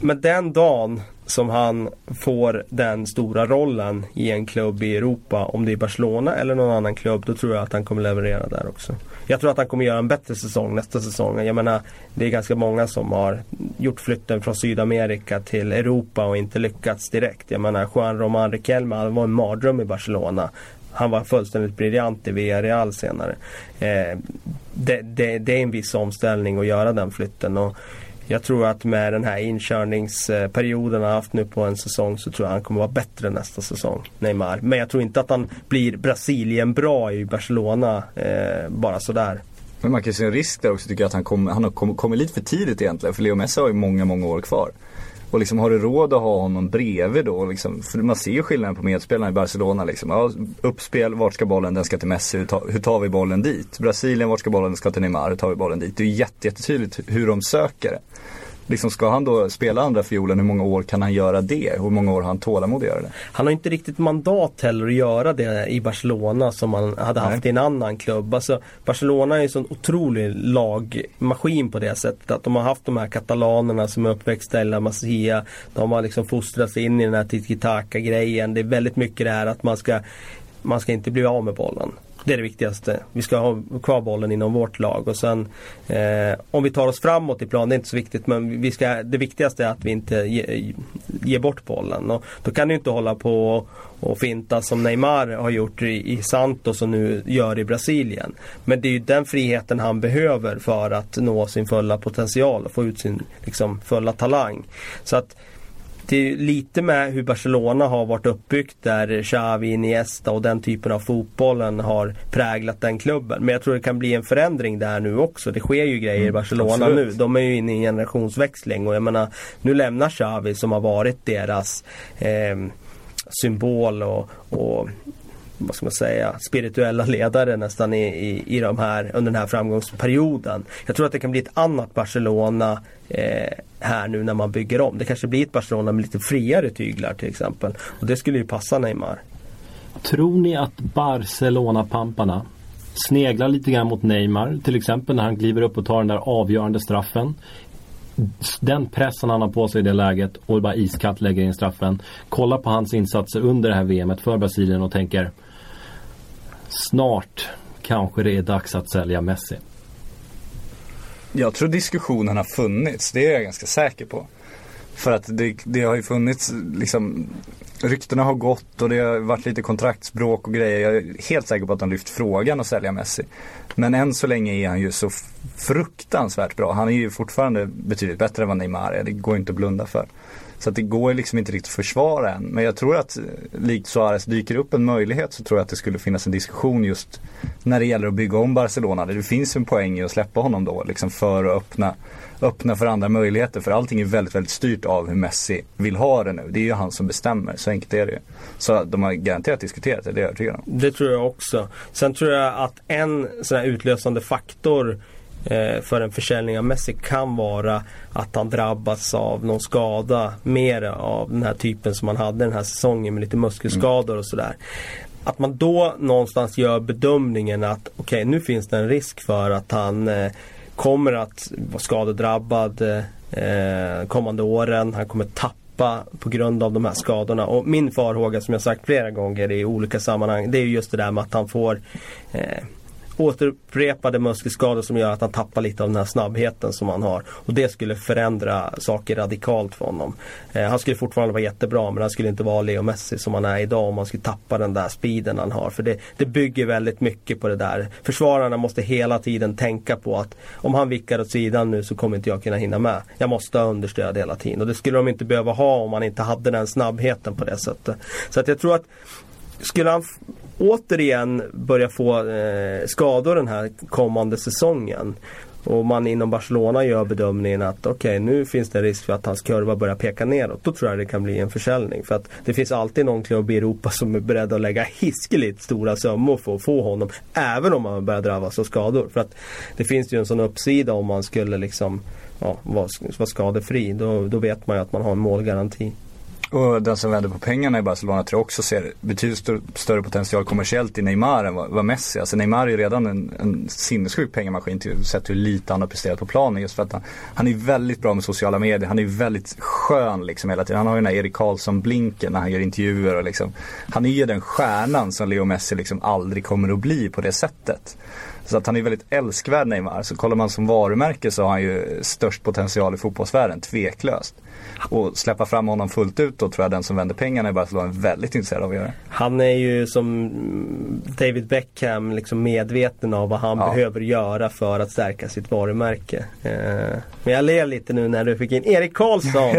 Men den dagen som han får den stora rollen i en klubb i Europa, om det är Barcelona eller någon annan klubb, då tror jag att han kommer leverera där också. Jag tror att han kommer göra en bättre säsong nästa säsong. Jag menar, det är ganska många som har gjort flytten från Sydamerika till Europa och inte lyckats direkt. Jag menar, Juan Roman Riquelme, han var en mardröm i Barcelona. Han var fullständigt briljant i Villarreal senare. Eh, det, det, det är en viss omställning att göra den flytten. Och jag tror att med den här inkörningsperioden han har haft nu på en säsong så tror jag han kommer vara bättre nästa säsong. Neymar. Men jag tror inte att han blir Brasilien bra i Barcelona eh, bara sådär. Men man kan ju se en risk där också tycker jag att han, kom, han har kommit kom lite för tidigt egentligen. För Leo Messi har ju många, många år kvar. Och liksom har du råd att ha honom bredvid då? Liksom, för man ser ju skillnaden på medspelarna i Barcelona. Liksom. Ja, uppspel, vart ska bollen? Den ska till Messi. Hur tar, hur tar vi bollen dit? Brasilien, vart ska bollen? Den ska till Neymar. Hur tar vi bollen dit? Det är ju jätte, jättetydligt hur de söker det. Liksom ska han då spela andra fiolen, hur många år kan han göra det? Hur många år har han tålamod att göra det? Han har inte riktigt mandat heller att göra det i Barcelona som han hade haft Nej. i en annan klubb. Alltså, Barcelona är en sån otrolig lagmaskin på det sättet att de har haft de här katalanerna som är uppväxta i La Masia. De har liksom fostrats in i den här tiki-taka grejen. Det är väldigt mycket det här att man ska man ska inte bli av med bollen. Det är det viktigaste. Vi ska ha kvar bollen inom vårt lag och sen eh, om vi tar oss framåt i plan, det är inte så viktigt men vi ska, det viktigaste är att vi inte ge- ger bort bollen. Och då kan du inte hålla på och finta som Neymar har gjort i, i Santos och nu gör i Brasilien. Men det är ju den friheten han behöver för att nå sin fulla potential och få ut sin liksom, fulla talang. Så att ju lite med hur Barcelona har varit uppbyggt där Xavi, Iniesta och den typen av fotbollen har präglat den klubben. Men jag tror det kan bli en förändring där nu också. Det sker ju grejer i Barcelona absolut. nu. De är ju inne i en generationsväxling och jag menar nu lämnar Xavi som har varit deras eh, symbol och, och vad ska man säga, spirituella ledare nästan i, i, i de här, under den här framgångsperioden. Jag tror att det kan bli ett annat Barcelona eh, här nu när man bygger om. Det kanske blir ett Barcelona med lite friare tyglar till exempel. Och det skulle ju passa Neymar. Tror ni att Barcelona-pamparna sneglar lite grann mot Neymar? Till exempel när han kliver upp och tar den där avgörande straffen. Den pressen han har på sig i det läget och bara iskallt lägger in straffen. Kolla på hans insatser under det här VMet för Brasilien och tänker Snart kanske det är dags att sälja Messi. Jag tror diskussionen har funnits, det är jag ganska säker på. För att det, det har ju funnits liksom Ryktena har gått och det har varit lite kontraktsbråk och grejer. Jag är helt säker på att de lyft frågan att sälja Messi. Men än så länge är han ju så fruktansvärt bra. Han är ju fortfarande betydligt bättre än vad Neymar är. Det går inte att blunda för. Så att det går liksom inte riktigt att försvara än. Men jag tror att eh, likt Suarez dyker upp en möjlighet så tror jag att det skulle finnas en diskussion just när det gäller att bygga om Barcelona. Det finns en poäng i att släppa honom då liksom för att öppna, öppna för andra möjligheter. För allting är väldigt, väldigt styrt av hur Messi vill ha det nu. Det är ju han som bestämmer, så enkelt är det ju. Så de har garanterat diskuterat det, det är jag övertygad om. Det tror jag också. Sen tror jag att en sån här utlösande faktor eh, Eh, för en försäljning av Messi kan vara att han drabbas av någon skada mer av den här typen som han hade den här säsongen med lite muskelskador och sådär. Att man då någonstans gör bedömningen att okej nu finns det en risk för att han eh, kommer att vara skadedrabbad eh, kommande åren. Han kommer tappa på grund av de här skadorna. Och min farhåga som jag sagt flera gånger i olika sammanhang det är just det där med att han får eh, återupprepade muskelskador som gör att han tappar lite av den här snabbheten som han har. Och det skulle förändra saker radikalt för honom. Eh, han skulle fortfarande vara jättebra men han skulle inte vara Leo Messi som han är idag om han skulle tappa den där speeden han har. För det, det bygger väldigt mycket på det där. Försvararna måste hela tiden tänka på att om han vickar åt sidan nu så kommer inte jag kunna hinna med. Jag måste ha understöd hela tiden. Och det skulle de inte behöva ha om man inte hade den snabbheten på det sättet. Så att jag tror att skulle han återigen börja få eh, skador den här kommande säsongen och man inom Barcelona gör bedömningen att okej nu finns det risk för att hans kurva börjar peka neråt. Då tror jag det kan bli en försäljning. För att det finns alltid någon klubb i Europa som är beredd att lägga hiskeligt stora summor för att få honom. Även om han börjar drabbas av skador. För att det finns ju en sån uppsida om man skulle liksom ja, vara, vara skadefri. Då, då vet man ju att man har en målgaranti. Och den som vänder på pengarna i Barcelona tror jag också ser betydligt större, större potential kommersiellt i Neymar än vad, vad Messi. Alltså Neymar är ju redan en, en sinnessjuk pengamaskin till sett hur lite han har presterat på planen. Just för att han, han är väldigt bra med sociala medier. Han är väldigt skön liksom hela tiden. Han har ju den här Erik Karlsson-blinken när han gör intervjuer och liksom. Han är ju den stjärnan som Leo Messi liksom aldrig kommer att bli på det sättet. Så att han är väldigt älskvärd Neymar. Så kollar man som varumärke så har han ju störst potential i fotbollsvärlden, tveklöst. Och släppa fram honom fullt ut då tror jag den som vänder pengarna i Barcelona är väldigt intresserad av att göra. Han är ju som David Beckham liksom medveten av vad han Ja. behöver göra för att stärka sitt varumärke. Eh, men jag ler lite nu när du fick in Erik Karlsson,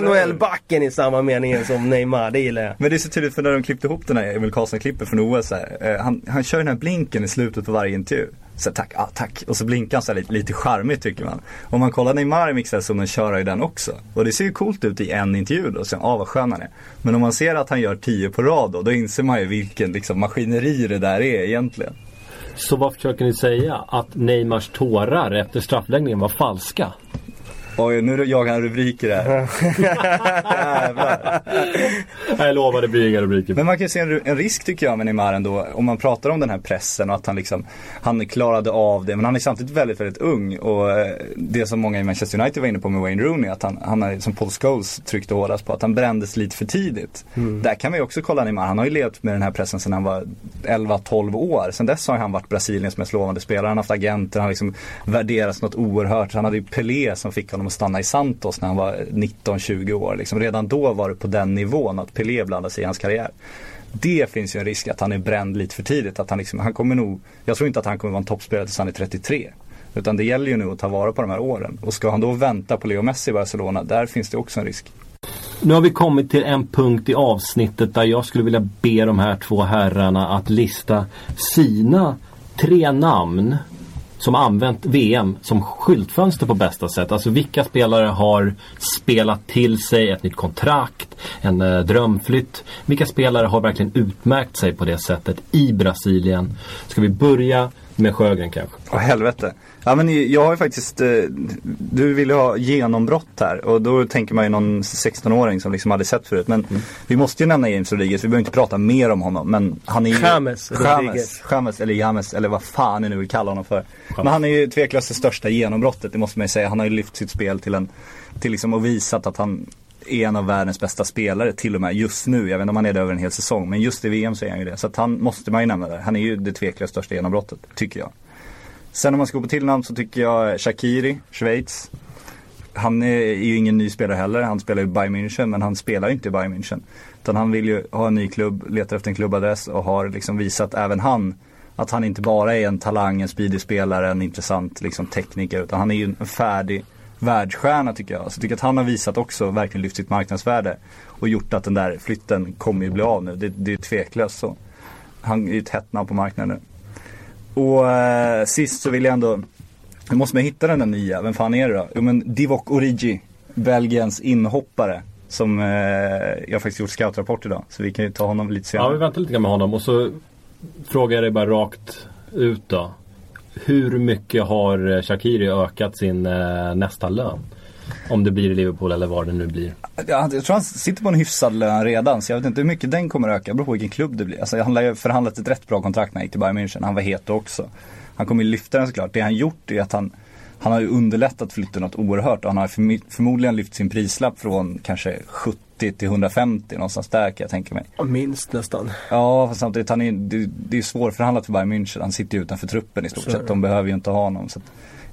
NHL-backen i samma mening som Neymar. Det gillar jag. Men det är så tydligt för när de klippte ihop den här Emil Karlsson-klippet från OS här, eh, han, han kör den här blinken i slutet på varje intervju. Så tack, ah, tack. Och så blinkar han så här lite, lite charmigt tycker man. Om man kollar Neymar i mixzon kör han ju den också. Och det ser ju coolt ut i en intervju då, sen, ah vad skön han är. Men om man ser att han gör tio på rad då, då inser man ju vilken liksom, maskineri det där är egentligen. Så vad försöker ni säga? Att Neymars tårar efter straffläggningen var falska? Oj, nu jagar han rubriker här. Jävlar. Nej, Jag lovar, det blir inga rubriker. Men man kan ju se en, en risk tycker jag med Neymar ändå. Om man pratar om den här pressen och att han liksom, han klarade av det. Men han är samtidigt väldigt, väldigt ung. Och eh, det som många i Manchester United var inne på med Wayne Rooney, att han, han är, som Paul Scholes tryckte hårdast på, att han brändes lite för tidigt. Där kan vi också kolla Neymar. Han har ju levt med den här pressen sedan han var 11-12 år. Sen dess har han varit Brasiliens mest lovande spelare. Han har haft agenter, han har liksom värderats något oerhört. Han hade ju Pelé som fick honom att stanna i Santos när han var 19-20 år. Liksom redan då var det på den nivån att Pelé blandade sig i hans karriär. Det finns ju en risk att han är bränd lite för tidigt. Att han, liksom, han kommer nog, jag tror inte att han kommer vara en toppspelare tills han är 33. Utan det gäller ju nu att ta vara på de här åren. Och ska han då vänta på Leo Messi i Barcelona, där finns det också en risk. Nu har vi kommit till en punkt i avsnittet där jag skulle vilja be de här två herrarna att lista sina tre namn som använt VM som skyltfönster på bästa sätt. Alltså vilka spelare har spelat till sig ett nytt kontrakt, en eh, drömflytt. Vilka spelare har verkligen utmärkt sig på det sättet i Brasilien? Ska vi börja med Sjögren kanske? Åh helvete. Ja men jag har ju faktiskt, eh, du ville ha genombrott här och då tänker man ju någon 16-åring som liksom aldrig sett förut. Men vi måste ju nämna James Rodriguez, vi behöver inte prata mer om honom. Men han är ju James Rodriguez. James, James eller James eller vad fan ni nu vill kalla honom för. Men han är ju tveklöst det största genombrottet, det måste man ju säga. Han har ju lyft sitt spel till en, till liksom och visat att han är en av världens bästa spelare till och med just nu. Jag vet inte om han är det över en hel säsong. Men just i VM så är han ju det. Så att han måste man ju nämna där. Han är ju det tveklöst största genombrottet, tycker jag. Sen om man ska gå på till namn så tycker jag Shakiri, Schweiz. Han är ju ingen ny spelare heller. Han spelar i Bayern München men han spelar ju inte i Bayern München. Utan han vill ju ha en ny klubb, letar efter en klubbadress och har liksom visat även han att han inte bara är en talang, en speedy spelare, en intressant liksom, tekniker. Utan han är ju en färdig världsstjärna tycker jag. Så jag tycker att han har visat också verkligen lyft sitt marknadsvärde. Och gjort att den där flytten kommer ju bli av nu. Det, det är tveklöst så. Han är ju ett hett namn på marknaden nu. Och eh, sist så vill jag ändå, nu måste man hitta den där nya, vem fan är det då? Jo men Divock Origi, Belgiens inhoppare. Som eh, jag faktiskt gjort scoutrapport idag. Så vi kan ju ta honom lite Ja, vi senare. väntar lite grann med honom och så frågar jag dig bara rakt ut då hur mycket har Shakiri ökat sin eh, nästa lön? Om det blir i Liverpool eller vad det nu blir. Ja, jag tror han sitter på en hyfsad lön redan så jag vet inte hur mycket den kommer öka. Det beror på vilken klubb det blir. Alltså, han har ju förhandlat ett rätt bra kontrakt när han gick till Bayern München. Han var het då också. Han kommer ju lyfta den såklart. Det han gjort är att han han har ju underlättat flytten något oerhört och han har förmodligen lyft sin prislapp från kanske 70 till 150 någonstans där kan jag tänka mig. Minst nästan. Ja, fast samtidigt han är, det, det är svårförhandlat för Bayern München. Han sitter ju utanför truppen i stort sett. De behöver ju inte ha honom. Så att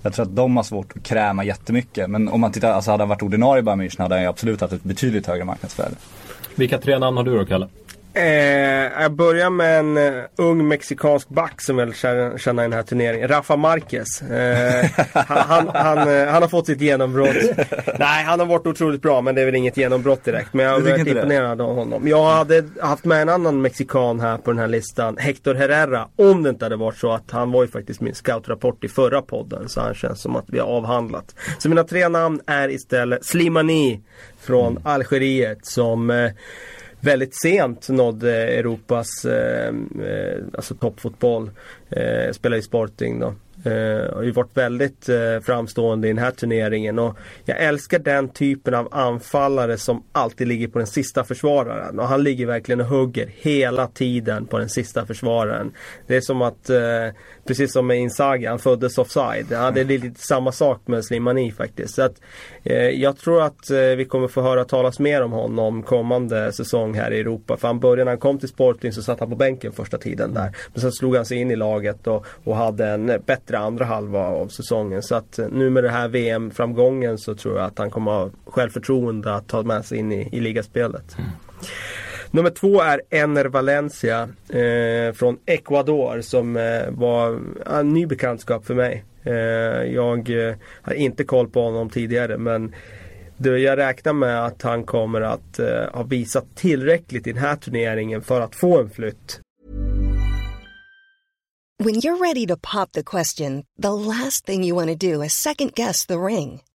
jag tror att de har svårt att kräma jättemycket. Men om man tittar, alltså hade han varit ordinarie i Bayern München hade han ju absolut haft ett betydligt högre marknadsvärde. Vilka tre namn har du då Kalle? Eh, jag börjar med en eh, ung mexikansk back som väl känner känner i den här turneringen. Rafa Marquez. Eh, han, han, han, eh, han har fått sitt genombrott. Nej, han har varit otroligt bra men det är väl inget genombrott direkt. Men jag har varit det? imponerad av honom. Jag hade haft med en annan mexikan här på den här listan. Hector Herrera. Om det inte hade varit så att han var ju faktiskt min scoutrapport i förra podden. Så han känns som att vi har avhandlat. Så mina tre namn är istället Slimani från Algeriet som eh, väldigt sent nådde eh, Europas eh, eh, alltså toppfotboll. Eh, spelade i Sporting då. Eh, har ju varit väldigt eh, framstående i den här turneringen och jag älskar den typen av anfallare som alltid ligger på den sista försvararen och han ligger verkligen och hugger hela tiden på den sista försvararen. Det är som att, eh, precis som med Inzaghi, han föddes offside. Ja, det är lite samma sak med Slimani faktiskt. Så att, eh, jag tror att eh, vi kommer få höra talas mer om honom kommande säsong här i Europa. För han började när han kom till Sporting så satt han på bänken första tiden där. Men sen slog han sig in i laget och, och hade en bättre andra halva av säsongen. Så att eh, nu med den här VM-framgången så tror jag att han kommer ha självförtroende att ta med sig in i, i ligaspelet. Nummer två är Ener Valencia eh, från Ecuador som eh, var en ny bekantskap för mig. Eh, jag eh, har inte koll på honom tidigare men det, jag räknar med att han kommer att eh, ha visat tillräckligt i den här turneringen för att få en flytt. When you're ready to pop the question, the last thing you want to do is second guess the ring.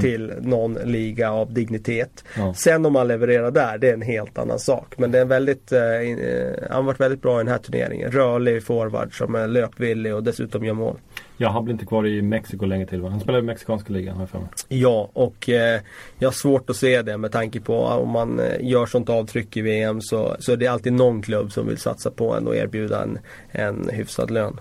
Till någon liga av dignitet. Ja. Sen om man levererar där, det är en helt annan sak. Men det är en väldigt, eh, in- eh, han har varit väldigt bra i den här turneringen. Rörlig forward som är löpvillig och dessutom gör mål. Ja, han blir inte kvar i Mexiko länge till va? Han spelar i mexikanska ligan har jag för mig. Ja, och eh, jag har svårt att se det med tanke på om man eh, gör sånt avtryck i VM så, så är det alltid någon klubb som vill satsa på en och erbjuda en, en hyfsad lön.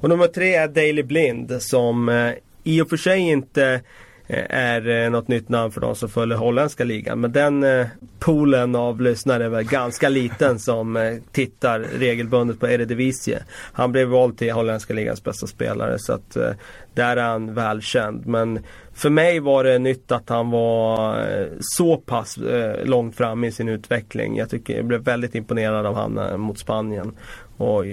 Och nummer tre är Daley Blind som eh, i och för sig inte Eh, är eh, något nytt namn för de som följer holländska ligan. Men den eh, poolen av lyssnare är väl ganska liten som tittar regelbundet på Eredivisie. Han blev vald till holländska ligans bästa spelare så att där är han välkänd. Men för mig var det nytt att han var så pass långt fram i sin utveckling. Jag tycker jag blev väldigt imponerad av han mot Spanien. Och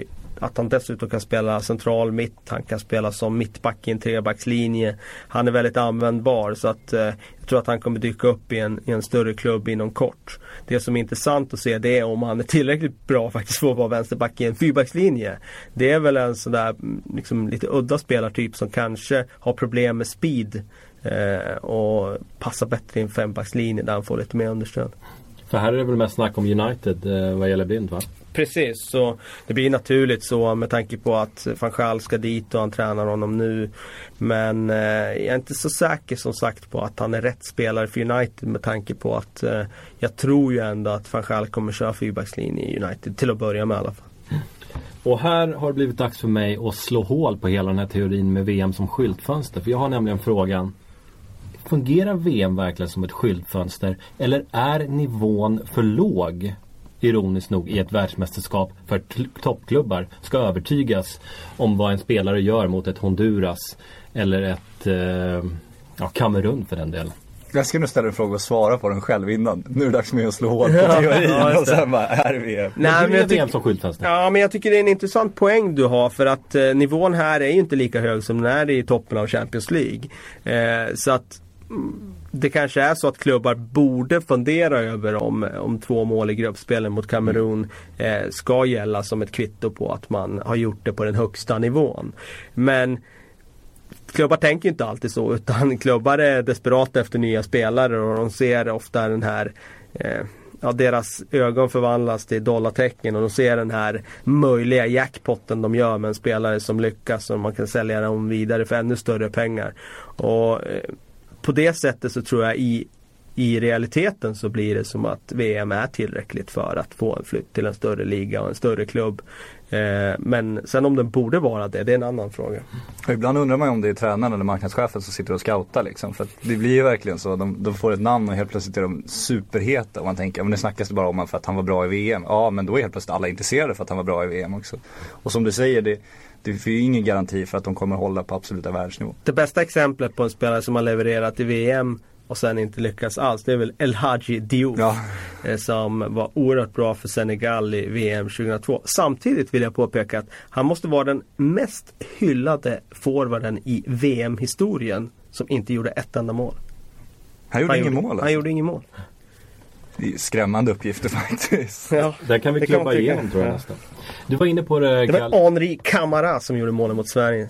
att han dessutom kan spela central mitt, han kan spela som mittback i en trebackslinje. Han är väldigt användbar så att eh, jag tror att han kommer dyka upp i en, i en större klubb inom kort. Det som är intressant att se det är om han är tillräckligt bra faktiskt för att vara vänsterback i en fyrbackslinje. Det är väl en sån där mm, liksom, lite udda spelartyp som kanske har problem med speed eh, och passar bättre i en fembackslinje där han får lite mer understöd. För här är det väl mest snack om United eh, vad gäller Blind va? Precis, så det blir naturligt så med tanke på att van Gaal ska dit och han tränar honom nu. Men eh, jag är inte så säker som sagt på att han är rätt spelare för United med tanke på att eh, jag tror ju ändå att van Gaal kommer köra fyrbackslinje i United till att börja med i alla fall. Och här har det blivit dags för mig att slå hål på hela den här teorin med VM som skyltfönster. För jag har nämligen frågan Fungerar VM verkligen som ett skyltfönster? Eller är nivån för låg? Ironiskt nog i ett världsmästerskap för att kl- toppklubbar ska övertygas om vad en spelare gör mot ett Honduras eller ett eh, ja, Kamerun för den delen. Jag ska nu ställa en fråga och svara på den själv innan. Nu är det dags för mig att slå hål på teorin ja, och sen bara, här är vi. Nej, men men jag tycker- VM som skyltfäste. Ja, men jag tycker det är en intressant poäng du har för att eh, nivån här är ju inte lika hög som den är i toppen av Champions League. Eh, så att det kanske är så att klubbar borde fundera över om, om två mål i gruppspelen mot Kamerun eh, ska gälla som ett kvitto på att man har gjort det på den högsta nivån. Men klubbar tänker inte alltid så utan klubbar är desperata efter nya spelare och de ser ofta den här eh, Ja, deras ögon förvandlas till dollartecken och de ser den här möjliga jackpotten de gör med en spelare som lyckas och man kan sälja dem vidare för ännu större pengar. Och eh, på det sättet så tror jag i, i realiteten så blir det som att VM är tillräckligt för att få en flytt till en större liga och en större klubb. Eh, men sen om den borde vara det, det är en annan fråga. Och ibland undrar man ju om det är tränaren eller marknadschefen som sitter och scoutar liksom. För att det blir ju verkligen så. De, de får ett namn och helt plötsligt är de superheta. Och man tänker, men det snackas bara om honom för att han var bra i VM. Ja men då är helt plötsligt alla intresserade för att han var bra i VM också. Och som du säger, det, det finns ju ingen garanti för att de kommer hålla på absoluta världsnivå. Det bästa exemplet på en spelare som har levererat i VM och sen inte lyckats alls. Det är väl El Hadji Diouf. Ja. eh, Som var oerhört bra för Senegal i VM 2002. Samtidigt vill jag påpeka att han måste vara den mest hyllade forwarden i VM-historien som inte gjorde ett enda mål. Han gjorde han gjorde, mål Han alltså. gjorde ingen mål. Det är skrämmande uppgifter faktiskt. Ja. Där kan vi Det kan klubba tycka. igenom tror jag Ja. nästan. Du var inne på det, Det var Henri Camara som gjorde målen mot Sverige.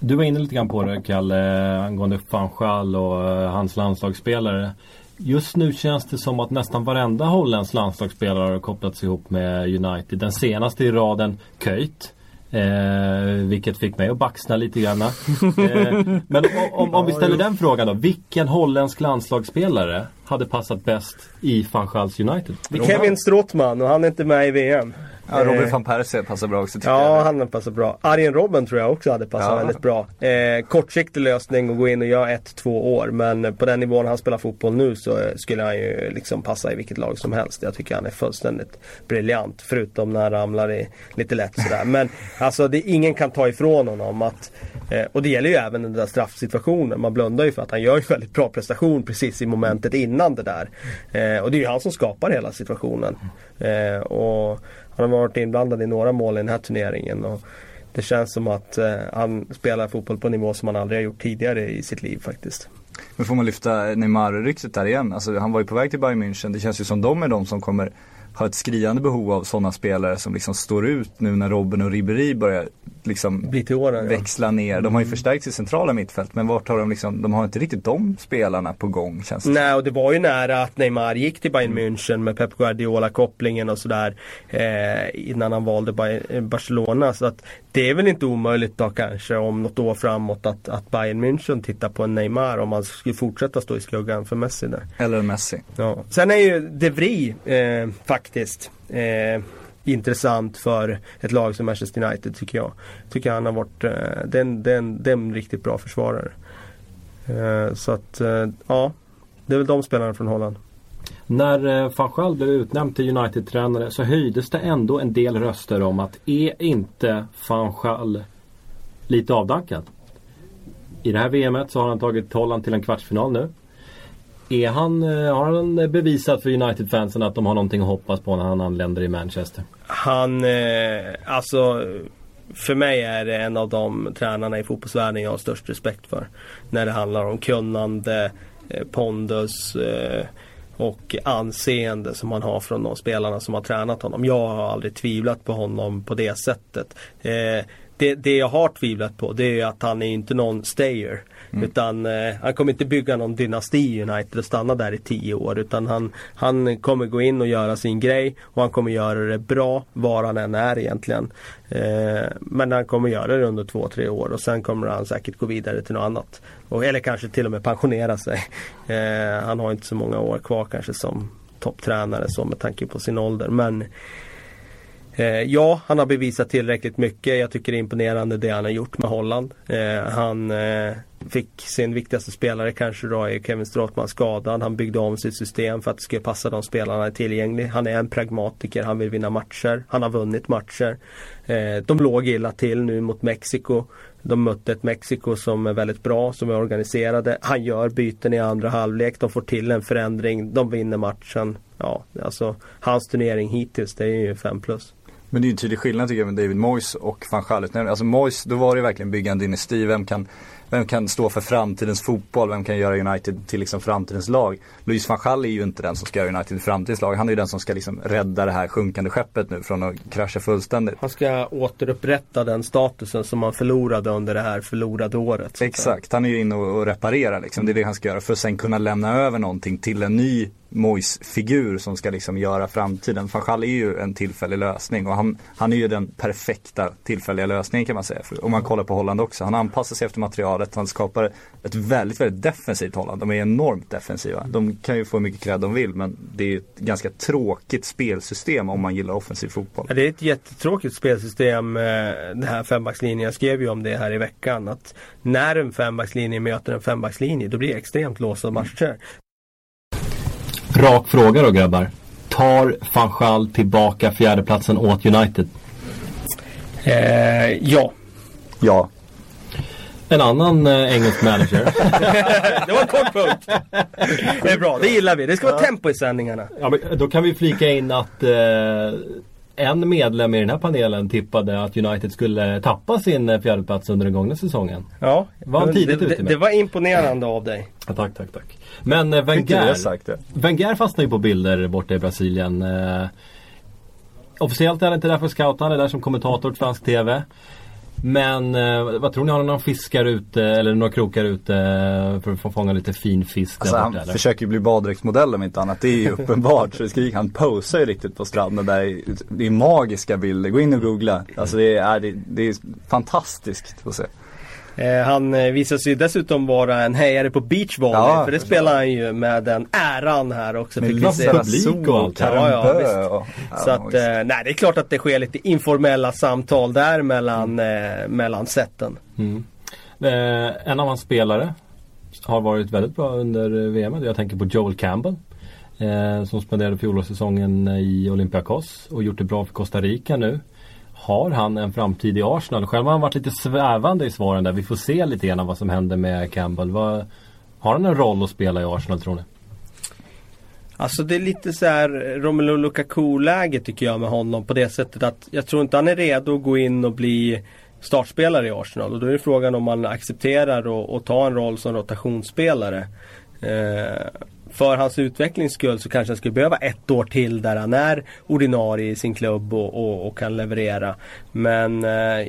Du var inne lite grann på det Kalle angående Fanchal och eh, hans landslagsspelare. Just nu känns det som att nästan varenda holländsk landslagsspelare har kopplats ihop med United. Den senaste i raden Köjt. Eh, vilket fick mig att baxna lite grann. Eh, men om, om, om vi ställer den frågan då. Vilken holländsk landslagsspelare hade passat bäst i Fanchals United? Kevin Strootman och han är inte med i VM. Ja, Robin Eh, van Persie passar bra också tycker Ja, jag. han passar bra. Arjen Robben tror jag också hade passat Ja. väldigt bra. Eh, kortsiktig lösning att gå in och göra ett, två år. Men på den nivån han spelar fotboll nu så skulle han ju liksom passa i vilket lag som helst. Jag tycker han är fullständigt briljant. Förutom när han ramlar i lite lätt sådär. Men alltså det, ingen kan ta ifrån honom att eh, och det gäller ju även den där straffsituationen. Man blundar ju för att han gör ju väldigt bra prestation precis i momentet innan det där. Eh, och det är ju han som skapar hela situationen. Eh, och han har varit inblandad i några mål i den här turneringen. Och det känns som att eh, han spelar fotboll på en nivå som han aldrig har gjort tidigare i sitt liv faktiskt. Men får man lyfta Neymar-ryktet där igen? Alltså han var ju på väg till Bayern München. Det känns ju som de är de som kommer ha ett skriande behov av sådana spelare som liksom står ut nu när Robben och Ribéry börjar liksom åren. Växla ner. De har ju förstärkt sitt centrala mittfält men vart har de liksom, de har inte riktigt de spelarna på gång känns det Nej, och det var ju nära att Neymar gick till Bayern München med Pep Guardiola-kopplingen och sådär. Eh, innan han valde Bay- Barcelona. Så att det är väl inte omöjligt då kanske om något år framåt att, att Bayern München tittar på en Neymar om man skulle fortsätta stå i skuggan för Messi där. Eller Messi. Ja. Sen är ju De Vries eh, faktiskt eh, intressant för ett lag som Manchester United tycker jag. Tycker han har varit, eh, det, är en, riktigt bra försvarare. Eh, så att, eh, ja. Det är väl de spelarna från Holland. När eh, Gaal blev utnämnd till United-tränare så höjdes det ändå en del röster om att är inte van Gaal lite avdankad? I det här VMet så har han tagit Holland till en kvartsfinal nu. Är han, eh, har han bevisat för United-fansen att de har någonting att hoppas på när han anländer i Manchester? Han, eh, alltså för mig är det en av de tränarna i fotbollsvärlden jag har störst respekt för. När det handlar om kunnande, eh, pondus och anseende som han har från de spelarna som har tränat honom. Jag har aldrig tvivlat på honom på det sättet. Det, det jag har tvivlat på det är att han är inte någon stayer. Mm. Utan eh, han kommer inte bygga någon dynasti i United och stanna där i tio år. Utan han, han kommer gå in och göra sin grej. Och han kommer göra det bra var han än är egentligen. Eh, men han kommer göra det under två, tre år. Och sen kommer han säkert gå vidare till något annat. Och, eller kanske till och med pensionera sig. Eh, han har inte så många år kvar kanske som topptränare så med tanke på sin ålder. Men Eh, ja, han har bevisat tillräckligt mycket. Jag tycker det är imponerande det han har gjort med Holland. Eh, han, eh, fick sin viktigaste spelare kanske då är Kevin Stråtman, skadad. Han byggde om sitt system för att det skulle passa de spelarna är tillgängliga. Han är en pragmatiker, han vill vinna matcher. Han har vunnit matcher. Eh, de låg illa till nu mot Mexiko. De mötte ett Mexiko som är väldigt bra, som är organiserade. Han gör byten i andra halvlek. De får till en förändring. De vinner matchen. Ja, alltså hans turnering hittills det är ju 5 plus. Men det är ju en tydlig skillnad tycker jag med David Moyes och van Gaal. Alltså Moyes, då var det verkligen bygga en dynasti. Vem kan, vem kan stå för framtidens fotboll? Vem kan göra United till liksom framtidens lag? Louis van Gaal är ju inte den som ska göra United till framtidens lag. Han är ju den som ska liksom rädda det här sjunkande skeppet nu från att krascha fullständigt. Han ska återupprätta den statusen som han förlorade under det här förlorade året. Exakt, han är ju inne och och reparerar liksom. Det är det han ska göra för att sen kunna lämna över någonting till en ny Mois-figur som ska liksom göra framtiden. Van Gaal är ju en tillfällig lösning och han, han är ju den perfekta tillfälliga lösningen kan man säga. För om man kollar på Holland också. Han anpassar sig efter materialet, han skapar ett väldigt, väldigt defensivt Holland. De är enormt defensiva. De kan ju få hur mycket cred de vill men det är ju ett ganska tråkigt spelsystem om man gillar offensiv fotboll. Ja, det är ett jättetråkigt spelsystem eh, den här fembackslinjen. Jag skrev ju om det här i veckan. Att när en fembackslinje möter en fembackslinje då blir det extremt låsta matcher. Rak fråga då grabbar. Tar van Gaal tillbaka fjärdeplatsen åt United? Eh, ja. Ja, En annan eh, engelsk manager. det var en kort punkt. Det är bra, det gillar vi. Det ska vara tempo i sändningarna. ja, men då kan vi flika in att eh, en medlem i den här panelen tippade att United skulle tappa sin fjärdeplats under den gångna säsongen. Ja, Var han tidigt det, ute det, med? det var imponerande av dig. Ja, tack, tack, tack. Men eh, Wenger, det sagt det. Wenger fastnar ju på bilder borta i Brasilien. Eh, officiellt är han inte där för att scouta, han är där som kommentator till fransk TV. Men eh, vad tror ni, har ni några fiskar ute eller några krokar ute eh, för att få fånga lite fin fisk Alltså han eller? försöker ju bli baddräktsmodell om inte annat. Det är ju uppenbart. Så det skriker, han posar ju riktigt på stranden där. Det är magiska bilder. Gå in och googla. Alltså det är, det, det är fantastiskt att se. Eh, han eh, visar sig dessutom vara en hejare på beachvolley. Ja, för det spelar han ju med den äran här också. Med publik och allt. Ja, ja, visst. och- ja, Så att, visst. eh, nej det är klart att det sker lite informella samtal där mellan, eh, mellan sätten. Mm. Eh, en av hans spelare har varit väldigt bra under VM. Jag tänker på Joel Campbell. Eh, som spenderade fjolårssäsongen i Olympiakos och gjort det bra för Costa Rica nu. Har han en framtid i Arsenal? Själv har han varit lite svävande i svaren där. Vi får se lite grann vad som händer med Campbell. Vad, har han en roll att spela i Arsenal tror ni? Alltså det är lite så här eh, Romelu Lukaku-läge tycker jag med honom på det sättet att jag tror inte han är redo att gå in och bli startspelare i Arsenal. Och då är frågan om man accepterar att ta en roll som rotationsspelare. Eh, för hans utvecklings skull så kanske han skulle behöva ett år till där han är ordinarie i sin klubb och, och, och kan leverera. Men eh,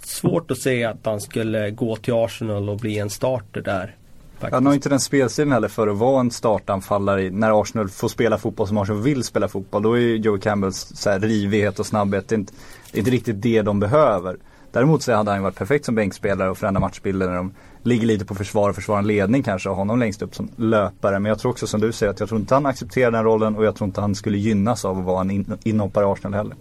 svårt att se att han skulle gå till Arsenal och bli en starter där. Faktiskt. Han har inte den spelstilen heller för att vara en startanfallare när Arsenal får spela fotboll som Arsenal vill spela fotboll. Då är ju Joe Campbells så här, rivighet och snabbhet det är inte, det är inte riktigt det de behöver. Däremot så hade han ju varit perfekt som bänkspelare och förändra matchbilder när de ligger lite på försvar och försvarar en ledning kanske och honom längst upp som löpare. Men jag tror också som du säger att jag tror inte han accepterar den rollen och jag tror inte han skulle gynnas av att vara en in, inhoppare i Arsenal heller.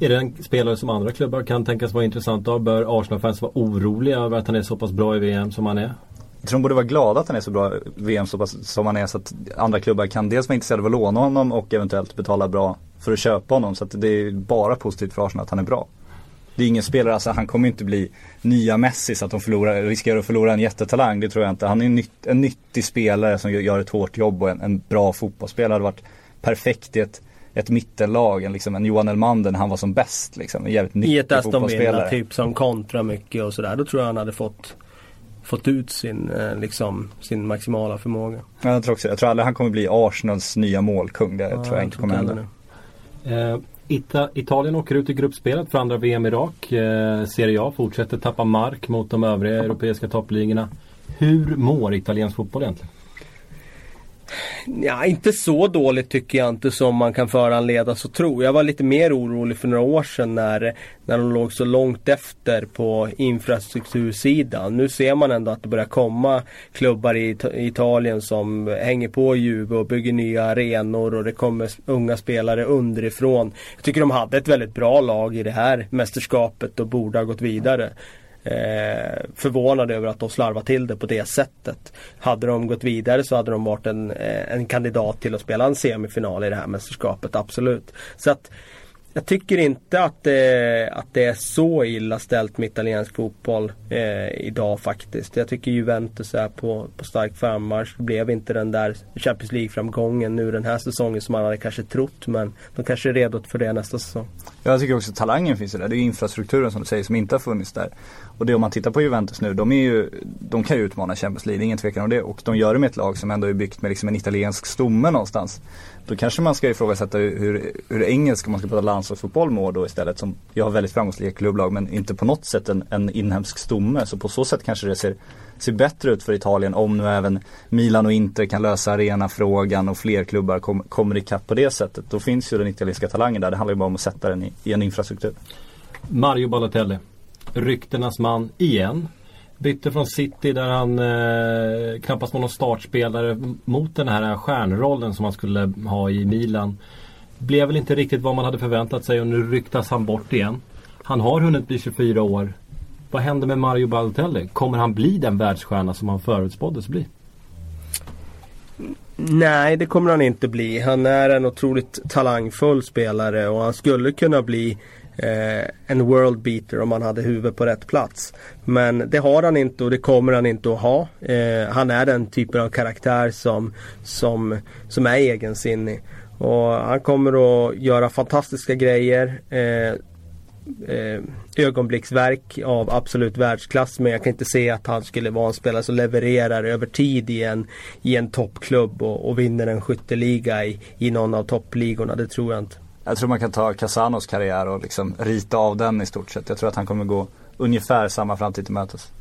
Är det en spelare som andra klubbar kan tänkas vara intressant av? Bör Arsenal-fans vara oroliga över att han är så pass bra i VM som han är? Jag tror de borde vara glada att han är så bra i VM så pass, som han är så att andra klubbar kan dels vara intresserade av att låna honom och eventuellt betala bra för att köpa honom. Så att det är bara positivt för Arsenal att han är bra. Det är ingen spelare, alltså han kommer inte bli nya Messi så att de förlorar, riskerar att förlora en jättetalang. Det tror jag inte. Han är en, nytt, en nyttig spelare som gör- ett hårt jobb och en, en bra fotbollsspelare. hade varit perfekt i ett, ett mittenlag. En, liksom, en Johan Elmander när han var som bäst. Liksom. En jävligt nyttig I ett Aston Villa typ som kontra mycket och sådär. Då tror jag han hade fått Fått ut sin, eh, liksom, sin maximala förmåga. Ja, Jag tror också Jag tror aldrig han kommer bli Arsenals nya målkung. Det tror jag inte kommer hända. Eh, Ita- Italien åker ut i gruppspelet för andra VM i rak. Eh, Serie A fortsätter tappa mark mot de övriga europeiska toppligorna. Hur mår italiensk fotboll egentligen? Ja, inte så dåligt tycker jag inte som man kan föranledas att tro. Jag var lite mer orolig för några år sedan när, när de låg så långt efter på infrastruktursidan. Nu ser man ändå att det börjar komma klubbar i Italien som hänger på Juve och bygger nya arenor och det kommer unga spelare underifrån. Jag tycker de hade ett väldigt bra lag i det här mästerskapet och borde ha gått vidare eh, förvånad över att de slarvar till det på det sättet. Hade de gått vidare så hade de varit en, eh, en kandidat till att spela en semifinal i det här mästerskapet, absolut. Så att jag tycker inte att det, att det är så illa ställt med italiensk fotboll eh, idag faktiskt. Jag tycker Juventus är på, på stark frammarsch. Det blev inte den där Champions League-framgången nu den här säsongen som man hade kanske trott. Men de kanske är redo för det nästa säsong. Jag tycker också att talangen finns där. Det är infrastrukturen som du säger som inte har funnits där. Och det om man tittar på Juventus nu, de, är ju, de kan ju utmana Champions League, ingen tvekan om det. Och de gör det med ett lag som ändå är byggt med liksom en italiensk stomme någonstans. Då kanske man ska ifrågasätta hur, hur engelsk, om man ska prata landslagsfotboll, mår då istället. Som jag har väldigt framgångsrika klubblag men inte på något sätt en, en inhemsk stomme. Så på så sätt kanske det ser, ser bättre ut för Italien om nu även Milan och Inter kan lösa arenafrågan och fler klubbar kom, kommer ikapp på det sättet. Då finns ju den italienska talangen där. Det handlar ju bara om att sätta den i, i en infrastruktur. Mario Balotelli. Ryktenas man igen. Bytte från City där han eh, knappast var någon startspelare mot den här stjärnrollen som han skulle ha i Milan. Blev väl inte riktigt vad man hade förväntat sig och nu ryktas han bort igen. Han har hunnit bli 24 år. Vad händer med Mario Balotelli? Kommer han bli den världsstjärna som han förutspåddes bli? Nej, det kommer han inte bli. Han är en otroligt talangfull spelare och han skulle kunna bli eh, en world beater om han hade huvudet på rätt plats. Men det har han inte och det kommer han inte att ha. Eh, han är den typen av karaktär som, som, som är egensinnig. Och han kommer att göra fantastiska grejer. Eh, eh, ögonblicksverk av absolut världsklass men jag kan inte se att han skulle vara en spelare som levererar över tid i en, i en toppklubb och, och vinner en skytteliga i, i någon av toppligorna. Det tror jag inte. Jag tror man kan ta Casanos karriär och liksom rita av den i stort sett. Jag tror att han kommer gå ungefär samma framtid till mötes.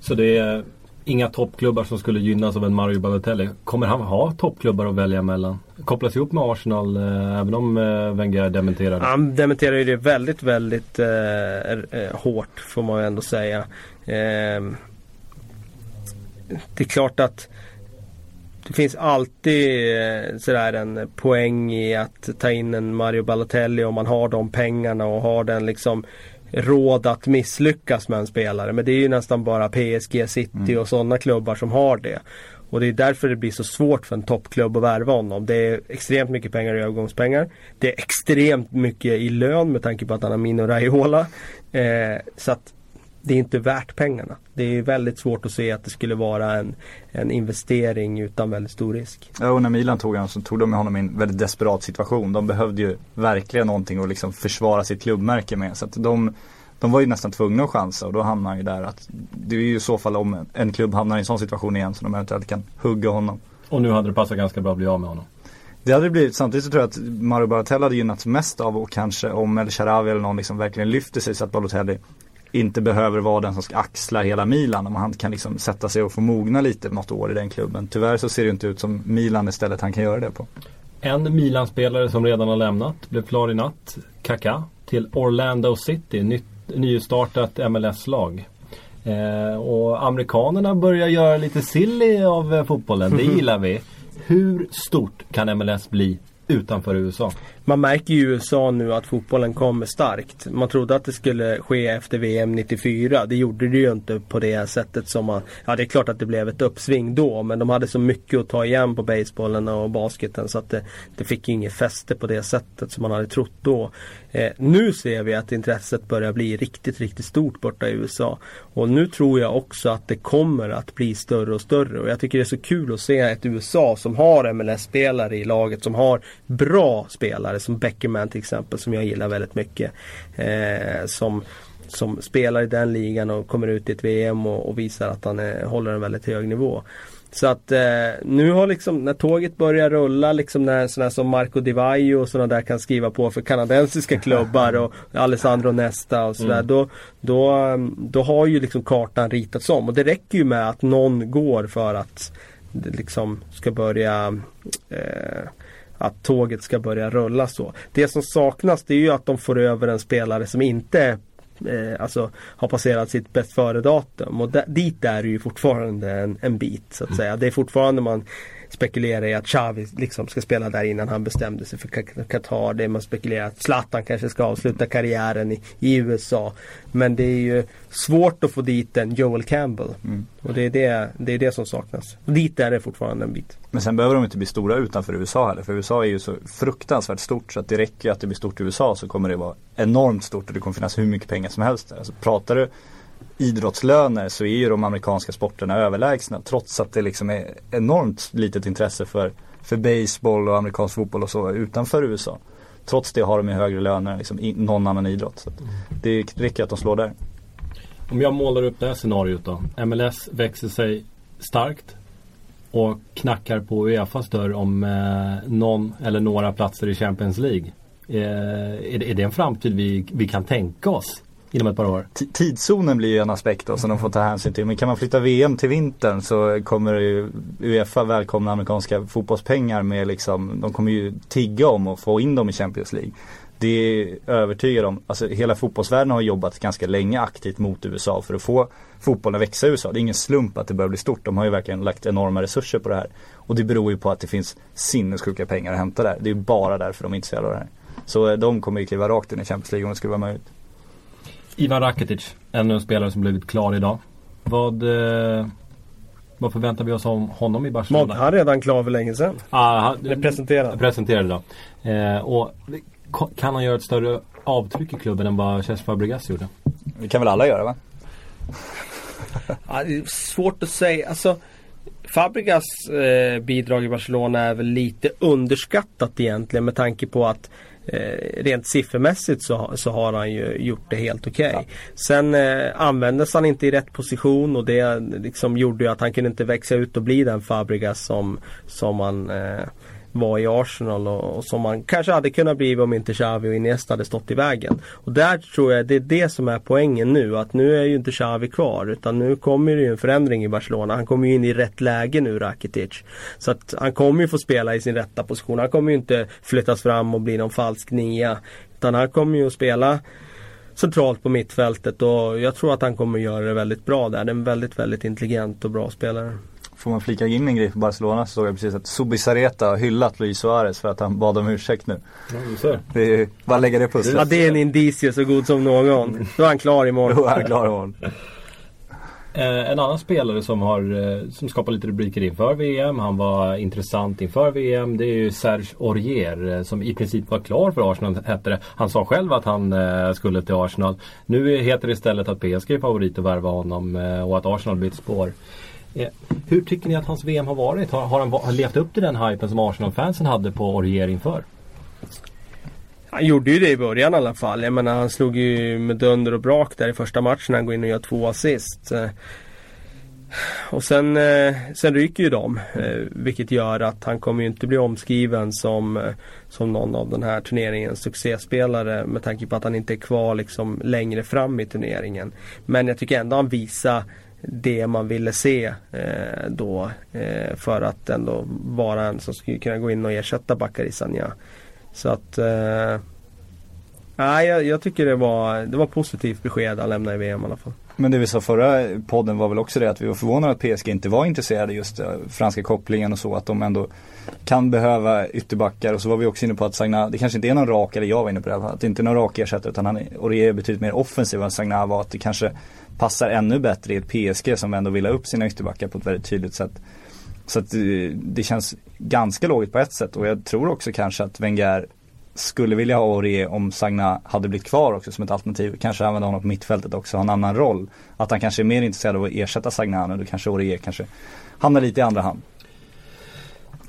Så det är inga toppklubbar som skulle gynnas av en Mario Balotelli. Kommer han ha toppklubbar att välja mellan? Kopplas ihop med Arsenal eh, även om eh, Wenger dementerar det? Han dementerar ju det väldigt, väldigt eh, eh, hårt får man ju ändå säga. Eh, det är klart att det finns alltid eh, sådär en poäng i att ta in en Mario Balotelli om man har de pengarna och har den liksom råd att misslyckas med en spelare. Men det är ju nästan bara PSG, City mm. och sådana klubbar som har det. Och det är därför det blir så svårt för en toppklubb att värva honom. Det är extremt mycket pengar i övergångspengar. Det är extremt mycket i lön med tanke på att han har Mino Raiola. Eh, så att det är inte värt pengarna. Det är väldigt svårt att se att det skulle vara en, en investering utan väldigt stor risk. Ja, och när Milan tog honom så tog de honom i en väldigt desperat situation. De behövde ju verkligen någonting att liksom försvara sitt klubbmärke med. Så att de, de var ju nästan tvungna att chansa och då hamnar han ju där att det är ju i så fall om en klubb hamnar i en sån situation igen så de eventuellt kan hugga honom. Och nu hade det passat ganska bra att bli av med honom. Det hade det blivit. Samtidigt så tror jag att Mario Balotelli hade gynnats mest av och kanske om El Sharawi eller någon liksom verkligen lyfter sig så att Balotelli inte behöver vara den som ska axla hela Milan. Om han kan liksom sätta sig och få mogna lite något år i den klubben. Tyvärr så ser det inte ut som Milan istället han kan göra det på. En Milan-spelare som redan har lämnat blev klar i natt. Kaká till Orlando City, nytt, nystartat MLS-lag. Eh, och amerikanerna börjar göra lite silly av eh, fotbollen, det gillar vi. Hur stort kan MLS bli utanför USA? Man märker i USA nu att fotbollen kommer starkt. Man trodde att det skulle ske efter VM 94. Det gjorde det ju inte på det sättet som man... Ja det är klart att det blev ett uppsving då men de hade så mycket att ta igen på basebollen och basketen så att det, det fick inget fäste på det sättet som man hade trott då. Eh, nu ser vi att intresset börjar bli riktigt, riktigt stort borta i USA. Och nu tror jag också att det kommer att bli större och större. Och jag tycker det är så kul att se ett USA som har MLS-spelare i laget, som har bra spelare som Beckerman till exempel som jag gillar väldigt mycket. Eh, som, som spelar i den ligan och kommer ut i ett VM och, och visar att han är, håller en väldigt hög nivå. Så att eh, nu har liksom när tåget börjar rulla liksom när sådana som Marco Di Vaio och sådana där kan skriva på för kanadensiska klubbar och Alessandro Nesta och sådär. Mm. Då, då, då har ju liksom kartan ritats om och det räcker ju med att någon går för att det liksom ska börja eh, att tåget ska börja rulla så. Det som saknas det är ju att de får över en spelare som inte eh, alltså, har passerat sitt bäst före-datum. Och dit är det ju fortfarande en, en bit så att mm. säga. Det är fortfarande man spekulerar i att Xavi liksom ska spela där innan han bestämde sig för Qatar. Det man spekulerar att Zlatan kanske ska avsluta karriären i, i USA. Men det är ju svårt att få dit en Joel Campbell. Och det är det, det är det som saknas. Och dit är det fortfarande en bit. Men sen behöver de inte bli stora utanför USA heller. För USA är ju så fruktansvärt stort så att det räcker ju att det blir stort i USA så kommer det vara enormt stort och det kommer finnas hur mycket pengar som helst där. Alltså, pratar du idrottslöner så är ju de amerikanska sporterna överlägsna trots att det liksom är enormt litet intresse för, för baseball och amerikansk fotboll och så utanför USA. Trots det har de ju högre löner än liksom någon annan idrott. Så det räcker att de slår där. Om jag målar upp det här scenariot då. MLS växer sig starkt och knackar på Uefas dörr om eh, någon eller några platser i Champions League. Eh, är, det, är det en framtid vi, vi kan tänka oss inom ett par år? T- Tidszonen blir ju en aspekt då som de får ta hänsyn till. Men kan man flytta VM till vintern så kommer ju Uefa välkomna amerikanska fotbollspengar med liksom, de kommer ju tigga om att få in dem i Champions League. Det är jag övertygad om. Alltså hela fotbollsvärlden har jobbat ganska länge aktivt mot USA för att få fotbollen att växa i USA. Det är ingen slump att det börjar bli stort. De har ju verkligen lagt enorma resurser på det här. Och det beror ju på att det finns sinnessjuka pengar att hämta där. Det är ju bara därför de är intresserade av det här. Så eh, de kommer ju kliva rakt in i Champions League om det skulle vara möjligt. Ivan Rakitic, ännu en spelare som blivit klar idag. Vad, eh, vad förväntar vi oss om honom i Barcelona? Han är redan klar för länge sedan. Ah, han, presenterat. presenterad idag. Eh, och kan han göra ett större avtryck i klubben än vad Cesc Fabregas gjorde? Det kan väl alla göra va? Ja, det är svårt att säga. Alltså, Fabregas eh, bidrag i Barcelona är väl lite underskattat egentligen med tanke på att rent siffermässigt så, så har han ju gjort det helt okej. Sen eh, användes han inte i rätt position och det liksom gjorde ju att han kunde inte växa ut och bli den Fabregas som, som han eh, var i Arsenal och, och som man kanske hade kunnat bli om inte Xavi och Iniesta hade stått i vägen. Och där tror jag det är det som är poängen nu. Att nu är ju inte Xavi kvar utan nu kommer det ju en förändring i Barcelona. Han kommer ju in i rätt läge nu Rakitic. Så att han kommer ju få spela i sin rätta position. Han kommer ju inte flyttas fram och bli någon falsk nia. Utan han kommer ju att spela centralt på mittfältet och jag tror att han kommer göra det väldigt bra där. Det är en väldigt, väldigt intelligent och bra spelare. Får man flika in en grej för Barcelona så såg jag precis att Subisareta har hyllat Luis Suarez för att han bad om ursäkt nu. Ja, du ser. Det är bara lägga det på pusslet. Ja, det är en indicie så god som någon. Då är han klar imorgon. Då är han klar imorgon. Eh, en annan spelare som har eh, som skapar lite rubriker inför VM. Han var intressant inför VM. Det är ju Serge Aurier eh, som i princip var klar för Arsenal hette det. Han sa själv att han skulle till Arsenal. Nu heter det istället att PSG är favorit att värva honom och att Arsenal bytt spår. Hur tycker ni att hans VM har varit? Har, har han har levt upp till den hypen som Arsenal-fansen hade på Aurier inför? Han gjorde ju det i början i alla fall. Jag menar han slog ju med dunder och brak där i första matchen. Han går in och gör två assist. Eh, och sen, eh, sen ryker ju de. Eh, vilket gör att han kommer ju inte bli omskriven som, som någon av den här turneringens succéspelare. Med tanke på att han inte är kvar liksom längre fram i turneringen. Men jag tycker ändå han visar det man ville se eh, då. Eh, för att ändå vara en som skulle kunna gå in och ersätta Bakary Sanja. Så att eh, Nej, jag, jag tycker det var, det var positivt besked han lämnade i VM i alla fall. Men det vi sa förra podden var väl också det att vi var förvånade att PSG inte var intresserade just eh, franska kopplingen och så. Att de ändå kan behöva ytterbackar och så var vi också inne på att Sagna, det kanske inte är någon rak, eller jag var inne på det, att det inte är någon rak ersättare utan han är, är betydligt mer offensiv än Sagna var. Att det kanske passar ännu bättre i ett PSG som ändå vill ha upp sina ytterbackar på ett väldigt tydligt sätt. Så att eh, det känns ganska logiskt på ett sätt och jag tror också kanske att Wenger skulle vilja ha Aurier om Sagna hade blivit kvar också som ett alternativ. Kanske använda honom på mittfältet också, ha en annan roll. Att han kanske är mer intresserad av att ersätta Sagna nu, då kanske Aurier kanske hamnar lite i andra hand.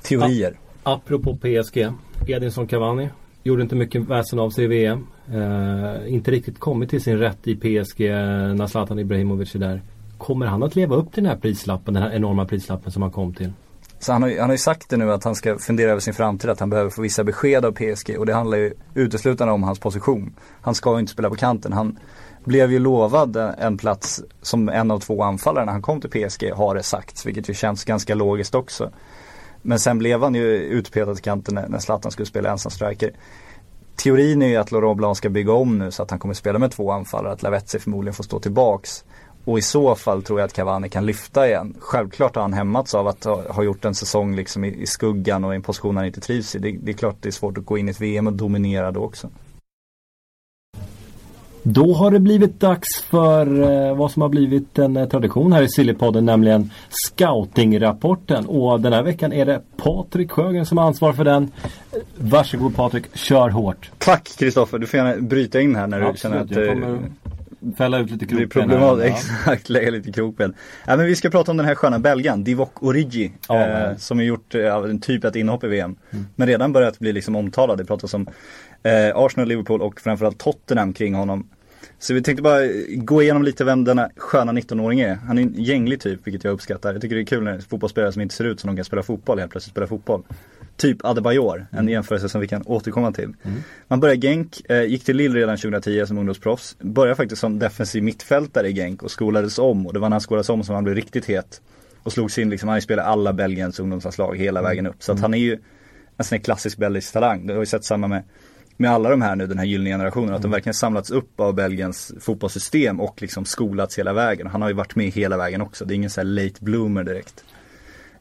Teorier. Apropå PSG, Edinson Cavani gjorde inte mycket väsen av sig i VM. Eh, inte riktigt kommit till sin rätt i PSG när Zlatan Ibrahimovic är där. Kommer han att leva upp till den här prislappen, den här enorma prislappen som han kom till? Så han har, ju- han har ju sagt det nu att han ska fundera över sin framtid, att han behöver få vissa besked av PSG och det handlar ju uteslutande om hans position. Han ska ju inte spela på kanten. Han blev ju lovad en plats som en av två anfallare när han kom till PSG har det sagts, vilket ju känns ganska logiskt också. Men sen blev han ju utpetad till kanten när, när Zlatan skulle spela ensam striker. Teorin är ju att Laurent Blanc ska bygga om nu så att han kommer spela med två anfallare, att Lavetzi förmodligen får stå tillbaks. Och i så fall tror jag att Cavani kan lyfta igen. Självklart har han hämmats av att ha, ha gjort en säsong liksom i, i skuggan och i en position han inte trivs i. Det, det är klart det är svårt att gå in i ett VM och dominera då också. Då har det blivit dags för eh, vad som har blivit en eh, tradition här i Sillypodden, nämligen scoutingrapporten. Och den här veckan är det Patrik Sjögren som har ansvar för den. Varsågod Patrik, kör hårt. Tack Kristoffer, du får gärna bryta in här när du Absolut, känner att jag eh, kommer fälla ut lite det krokben här. problematiskt. Ja. Exakt, lägga lite krokben. Ja, men vi ska prata om den här sköna belgaren, Divock Origi. Ja, eh, som har gjort eh, typ ett inhopp i VM. Mm. Men redan börjat bli liksom omtalad. Det pratas om eh, Arsenal, Liverpool och framförallt Tottenham kring honom. Så vi tänkte bara gå igenom lite vem denna sköna 19-åring är. Han är en gänglig typ, vilket jag uppskattar. Jag tycker det är kul när fotbollsspelare som inte ser ut som de kan spela fotboll helt plötsligt spelar fotboll. Typ Adebayor, en jämförelse som vi kan återkomma till. Man började Genk, eh, gick till Lille redan 2010 som ungdomsproffs. Började faktiskt som defensiv mittfältare i Genk och skolades om. Och det var när han skolades om som han blev riktigt het. Och slogs in, liksom, han spelade alla Belgiens ungdomslandslag hela vägen upp. Så att han är ju en sån här klassisk belgisk talang. Det har vi sett samma med med alla de här nu, den här gyllene generationen, att de verkligen samlats upp av Belgiens fotbollssystem och liksom skolats hela vägen. Han har ju varit med hela vägen också, det är ingen här late bloomer direkt.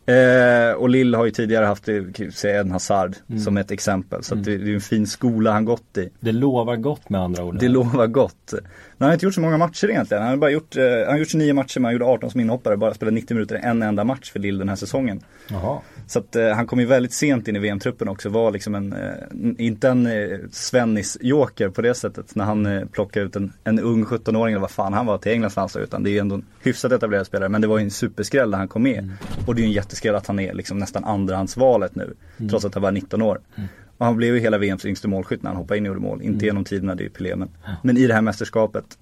Eh, och Lill har ju tidigare haft, eh, säga en Hazard som ett exempel. Så att det, det är en fin skola han gått i. Det lovar gott med andra ord. Det lovar gott. Men han har inte gjort så många matcher egentligen. Han har bara gjort, eh, han har gjort 29 matcher men han gjorde 18 som inhoppare. Bara spelat 90 minuter en enda match för Lill den här säsongen. Jaha. Så att eh, han kom ju väldigt sent in i VM-truppen också. Var liksom en, eh, inte en eh, Svennis-joker på det sättet. När han eh, plockade ut en, en ung 17-åring eller vad fan han var till Englands landslag. Utan det är ju ändå en hyfsat etablerad spelare. Men det var ju en superskräll när han kom med. Och det är ju en jätteskräll att han är liksom nästan andrahandsvalet nu. Trots att han var 19 år. Och han blev ju hela VMs yngste målskytt när han hoppade in och gjorde mål. Inte genom tiderna, det är ju Pelé men, men i det här mästerskapet.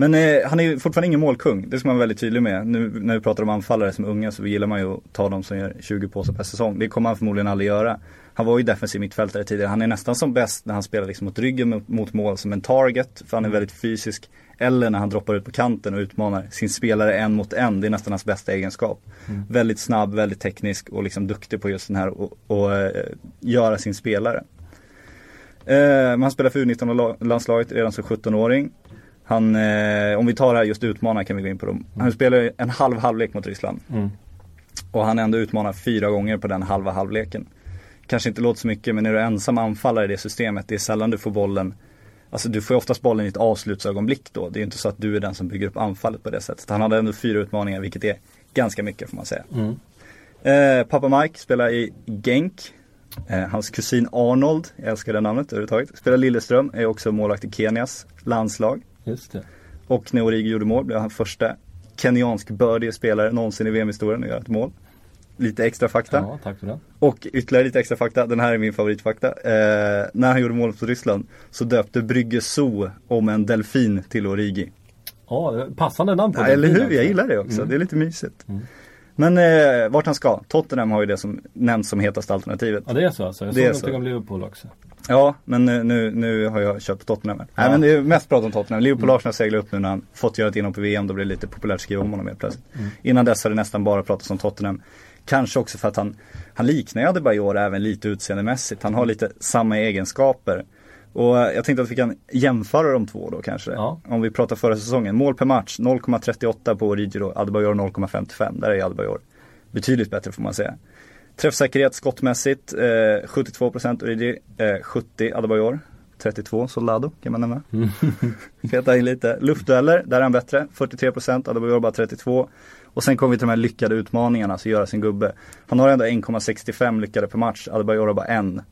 Men eh, han är ju fortfarande ingen målkung, det ska man vara väldigt tydlig med. Nu när vi pratar om anfallare som unga så gillar man ju att ta dem som gör 20 påsar per säsong. Det kommer han förmodligen aldrig göra. Han var ju defensiv mittfältare tidigare. Han är nästan som bäst när han spelar liksom mot ryggen mot, mot mål som en target. För han är väldigt fysisk. Eller när han droppar ut på kanten och utmanar sin spelare en mot en. Det är nästan hans bästa egenskap. Väldigt snabb, väldigt teknisk och liksom duktig på just den här och, och eh, göra sin spelare. Eh, han spelar för U19-landslaget redan som 17-åring. Han, eh, om vi tar det här just utmanar kan vi gå in på dem. Han spelar en halv halvlek mot Ryssland. Mm. Och han ändå utmanar fyra gånger på den halva halvleken. Kanske inte låter så mycket men är du ensam anfallare i det systemet, det är sällan du får bollen Alltså du får ju oftast bollen i ett avslutsögonblick då. Det är ju inte så att du är den som bygger upp anfallet på det sättet. Han hade ändå fyra utmaningar vilket är ganska mycket får man säga. Eh, pappa Mike spelar i Genk. Eh, hans kusin Arnold, jag älskar det namnet överhuvudtaget. Spelar Lilleström, är också målvakt i Kenias landslag. Just det. Och när Origi gjorde mål blev han första kenyansk bördig spelare någonsin i VM-historien att göra ett mål. Lite extra fakta. Ja, tack för det. Och ytterligare lite extra fakta, den här är min favoritfakta. Eh, när han gjorde mål mot Ryssland så döpte Brygge Zoo om en delfin till Origi. Ja, det passande namn på Ja, den eller hur, jag gillar det också. Mm. Det är lite mysigt. Men eh, vart han ska, Tottenham har ju det som nämns som hetaste alternativet. Ja, det är så alltså. Jag Det såg är någonting så. om Liverpool också. Ja, men nu, nu, nu har jag kört på Tottenham. här. Nej men det är mest prat om Tottenham. Liverpool Arsenal seglar upp nu när han fått göra ett inhopp i VM. Då blir det lite populärt att skriva om honom helt plötsligt. Innan dess har det nästan bara pratats om Tottenham. Kanske också för att han, han liknar ju Adebayor även lite utseendemässigt. Han har lite samma egenskaper. Och jag tänkte att vi kan jämföra de två då kanske. Ja. Om vi pratar förra säsongen. Mål per match 0,38 på Origi då. Adebayor 0,55. Där är Adebayor betydligt bättre får man säga. Träffsäkerhet skottmässigt eh, 72% Origi, eh, 70 Adebayor. 32 Soldado kan man nämna. Feta in lite. Luftdueller, där är han bättre. 43% Adebayor bara 32. Och sen kommer vi till de här lyckade utmaningarna, alltså göra sin gubbe. Han har ändå 1,65 lyckade per match, Adebayor har bara en.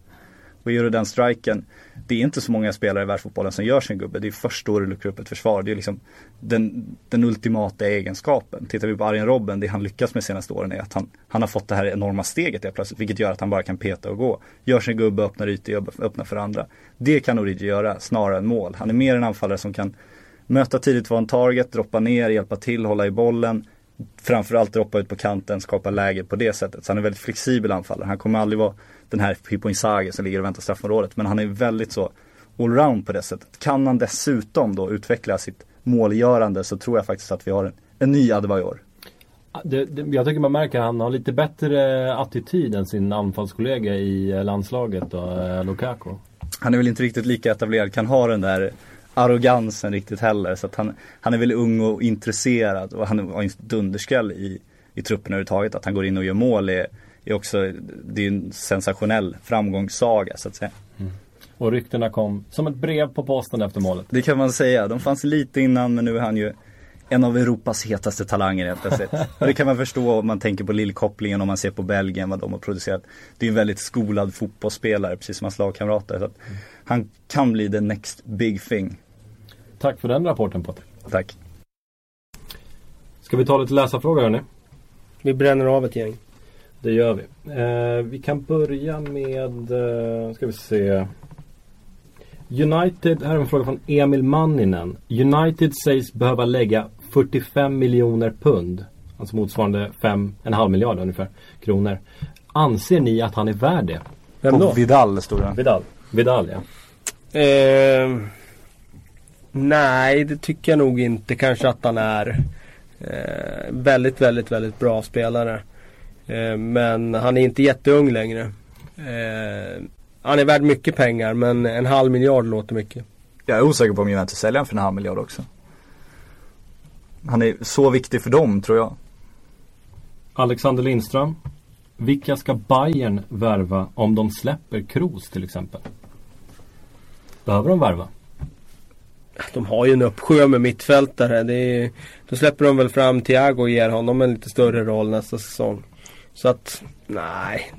Och gör du den striken, det är inte så många spelare i världsfotbollen som gör sin gubbe. Det är först då du luckrar upp ett försvar. Det är liksom den, den ultimata egenskapen. Tittar vi på Arjen Robben, det han lyckats med senaste åren är att han, han har fått det här enorma steget helt plötsligt. Vilket gör att han bara kan peta och gå. Gör sin gubbe, öppnar ytor, öppnar för andra. Det kan Origi göra snarare än mål. Han är mer en anfallare som kan möta tidigt, vara en target, droppa ner, hjälpa till, hålla i bollen. Framförallt droppa ut på kanten, skapa läge på det sättet. Så han är väldigt flexibel anfallare. Han kommer aldrig vara den här Pippo Inzaghi som ligger och väntar straffområdet. Men han är väldigt så allround på det sättet. Kan han dessutom då utveckla sitt målgörande så tror jag faktiskt att vi har en, en ny Adebayor. Det, det, jag tycker man märker att han har lite bättre attityd än sin anfallskollega i landslaget då, eh, Lukaku. Han är väl inte riktigt lika etablerad, kan ha den där arrogansen riktigt heller. Så att han, han är väl ung och intresserad och han har en dunderskräll i, i truppen överhuvudtaget. Att han går in och gör mål är, är också, det är en sensationell framgångssaga så att säga. Och ryktena kom som ett brev på posten efter målet. Det kan man säga. De fanns lite innan men nu är han ju en av Europas hetaste talanger helt plötsligt. Och det kan man förstå om man tänker på lillkopplingen om man ser på Belgien vad de har producerat. Det är en väldigt skolad fotbollsspelare precis som hans lagkamrater. Så att han kan bli the next big thing. Tack för den rapporten Patrik. Tack. Ska vi ta lite läsarfrågor hörni? Vi bränner av ett gäng. Det gör vi. Eh, vi kan börja med, eh, ska vi se. United, här är en fråga från Emil Manninen. United sägs behöva lägga 45 miljoner pund. Alltså motsvarande 5,5 miljard ungefär kronor. Anser ni att han är värd det? Vem då? Vidal stod det. Vidal. Vidal ja. Eh, nej, det tycker jag nog inte. Kanske att han är eh, väldigt, väldigt, väldigt bra spelare. Eh, men han är inte jätteung längre. Eh, han är värd mycket pengar men en halv miljard låter mycket. Jag är osäker på om United säljer honom för en halv miljard också. Han är så viktig för dem tror jag. Alexander Lindström. Vilka ska Bayern värva om de släpper Kroos till exempel? Behöver de värva? De har ju en uppsjö med mittfältare. Det är, då släpper de väl fram Thiago och ger honom en lite större roll nästa säsong. Så att, nej.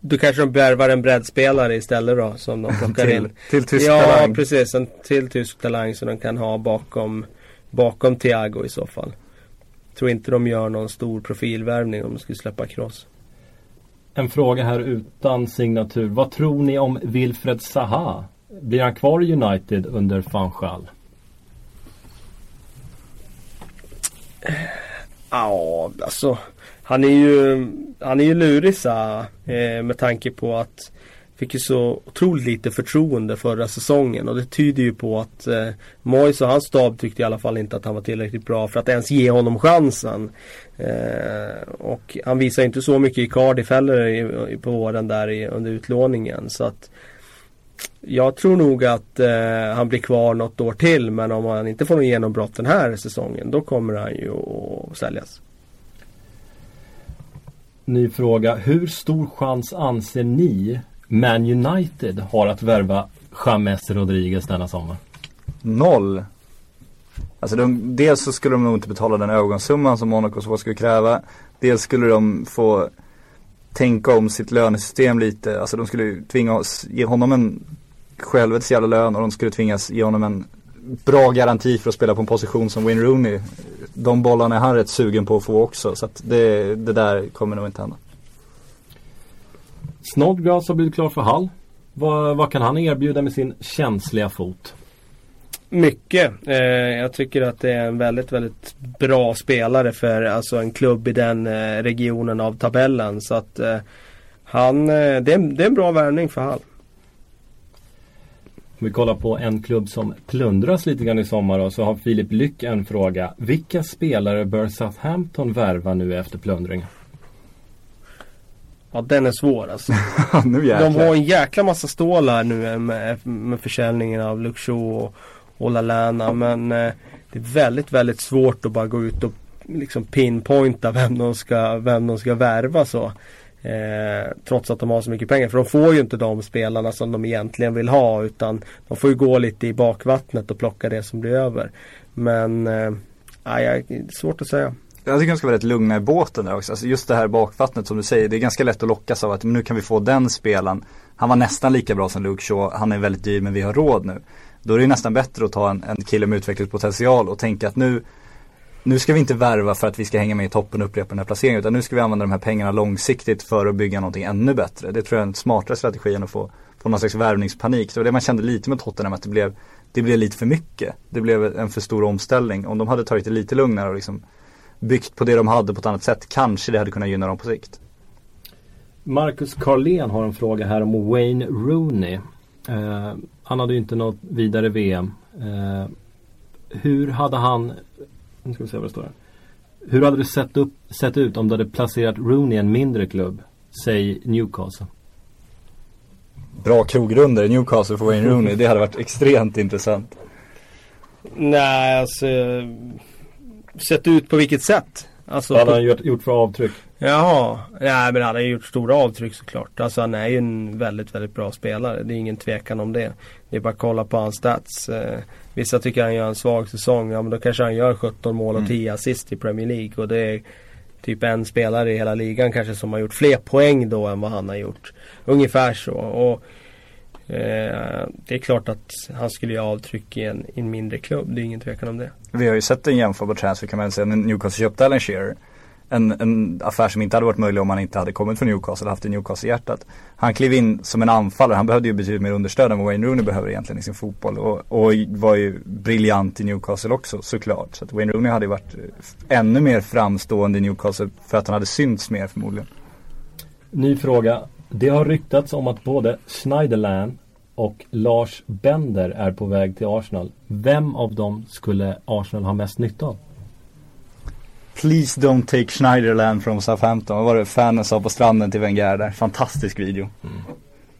Då kanske de värvar en breddspelare istället då som de plockar Till- in. till tysk ja, talang. precis. En till tysk talang som de kan ha bakom, bakom Thiago i så fall. Tror inte de gör någon stor profilvärvning om de skulle släppa Kroos. En fråga här utan signatur. Vad tror ni om Wilfred Zaha? Blir han kvar i United under van Gaal? Ja, alltså. Han är ju, han är ju lurig Zaha, eh, med tanke på att Fick ju så otroligt lite förtroende förra säsongen och det tyder ju på att eh, Mois och hans stab tyckte i alla fall inte att han var tillräckligt bra för att ens ge honom chansen. Eh, och han visar inte så mycket i Cardiff heller i, i, på våren där i, under utlåningen. Så att jag tror nog att eh, han blir kvar något år till men om han inte får något genombrott den här säsongen då kommer han ju att säljas. Ny fråga. Hur stor chans anser ni Man United har att värva James Rodriguez denna sommar? Noll. Alltså de, dels så skulle de nog inte betala den övergångssumman som Monaco så skulle kräva. Dels skulle de få tänka om sitt lönesystem lite. Alltså de skulle tvinga oss, ge honom en självets jävla lön och de skulle tvingas ge honom en bra garanti för att spela på en position som Wayne Rooney. De bollarna är han rätt sugen på att få också. Så att det, det där kommer nog inte hända. Snodgrass har blivit klar för Hall. Vad, vad kan han erbjuda med sin känsliga fot? Mycket. Eh, jag tycker att det är en väldigt, väldigt bra spelare för alltså en klubb i den eh, regionen av tabellen. Så att eh, han, eh, det, är, en- det är en bra värvning för Hall. Om vi kollar på en klubb som plundras lite grann i sommar då, så har Filip Lyck en fråga. Vilka spelare bör Southampton värva nu efter plundringen? Ja, den är svår alltså. nu De har en jäkla massa stålar nu med, med försäljningen av Luxo och, och Lallana. Men eh, det är väldigt, väldigt svårt att bara gå ut och liksom pinpointa vem de ska, vem de ska värva så. Eh, trots att de har så mycket pengar. För de får ju inte de spelarna som de egentligen vill ha. Utan de får ju gå lite i bakvattnet och plocka det som blir över. Men eh, nej, svårt att säga. Jag tycker de ska vara rätt lugna i båten där också. Alltså just det här bakvattnet som du säger. Det är ganska lätt att lockas av att nu kan vi få den spelaren. Han var nästan lika bra som Luke Shaw. Han är väldigt dyr men vi har råd nu. Då är det nästan bättre att ta en, en kille med utvecklingspotential och tänka att nu nu ska vi inte värva för att vi ska hänga med i toppen och upprepa den här placeringen. Utan nu ska vi använda de här pengarna långsiktigt för att bygga någonting ännu bättre. Det tror jag är en smartare strategi än att få, få någon slags värvningspanik. Så det var det man kände lite med Tottenham att det blev, det blev lite för mycket. Det blev en för stor omställning. Om de hade tagit det lite lugnare och liksom byggt på det de hade på ett annat sätt. Kanske det hade kunnat gynna dem på sikt. Marcus Carlén har en fråga här om Wayne Rooney. Eh, han hade ju inte något vidare VM. Eh, hur hade han, nu ska vi se vad det står här. Hur hade det sett, upp, sett ut om du hade placerat Rooney i en mindre klubb? Säg Newcastle. Bra krogrunder i Newcastle för Wayne Rooney. Det hade varit extremt intressant. Nej, alltså... Sett ut på vilket sätt? Alltså, Vad hade på- han gjort, gjort för avtryck? Jaha, nej men han har ju gjort stora avtryck såklart. Alltså han är ju en väldigt, väldigt bra spelare. Det är ingen tvekan om det. Det är bara att kolla på hans stats. Vissa tycker han gör en svag säsong. Ja men då kanske han gör 17 mål och 10 assist i Premier League. Och det är typ en spelare i hela ligan kanske som har gjort fler poäng då än vad han har gjort. Ungefär så. Och eh, Det är klart att han skulle göra avtryck i en, i en mindre klubb. Det är ingen tvekan om det. Vi har ju sett en jämförbar transfer kan man säga när Newcastle köpte Alan Shearer. En, en affär som inte hade varit möjlig om han inte hade kommit från Newcastle och haft det Newcastle-hjärtat. Han klev in som en anfallare, han behövde ju betydligt mer understöd än vad Wayne Rooney behöver egentligen i sin fotboll. Och, och var ju briljant i Newcastle också såklart. Så att Wayne Rooney hade ju varit eh, ännu mer framstående i Newcastle för att han hade synts mer förmodligen. Ny fråga. Det har ryktats om att både Schneiderland och Lars Bender är på väg till Arsenal. Vem av dem skulle Arsenal ha mest nytta av? Please don't take Schneiderland from Southampton. Vad var det fanen sa på stranden till Wenger där? Fantastisk video.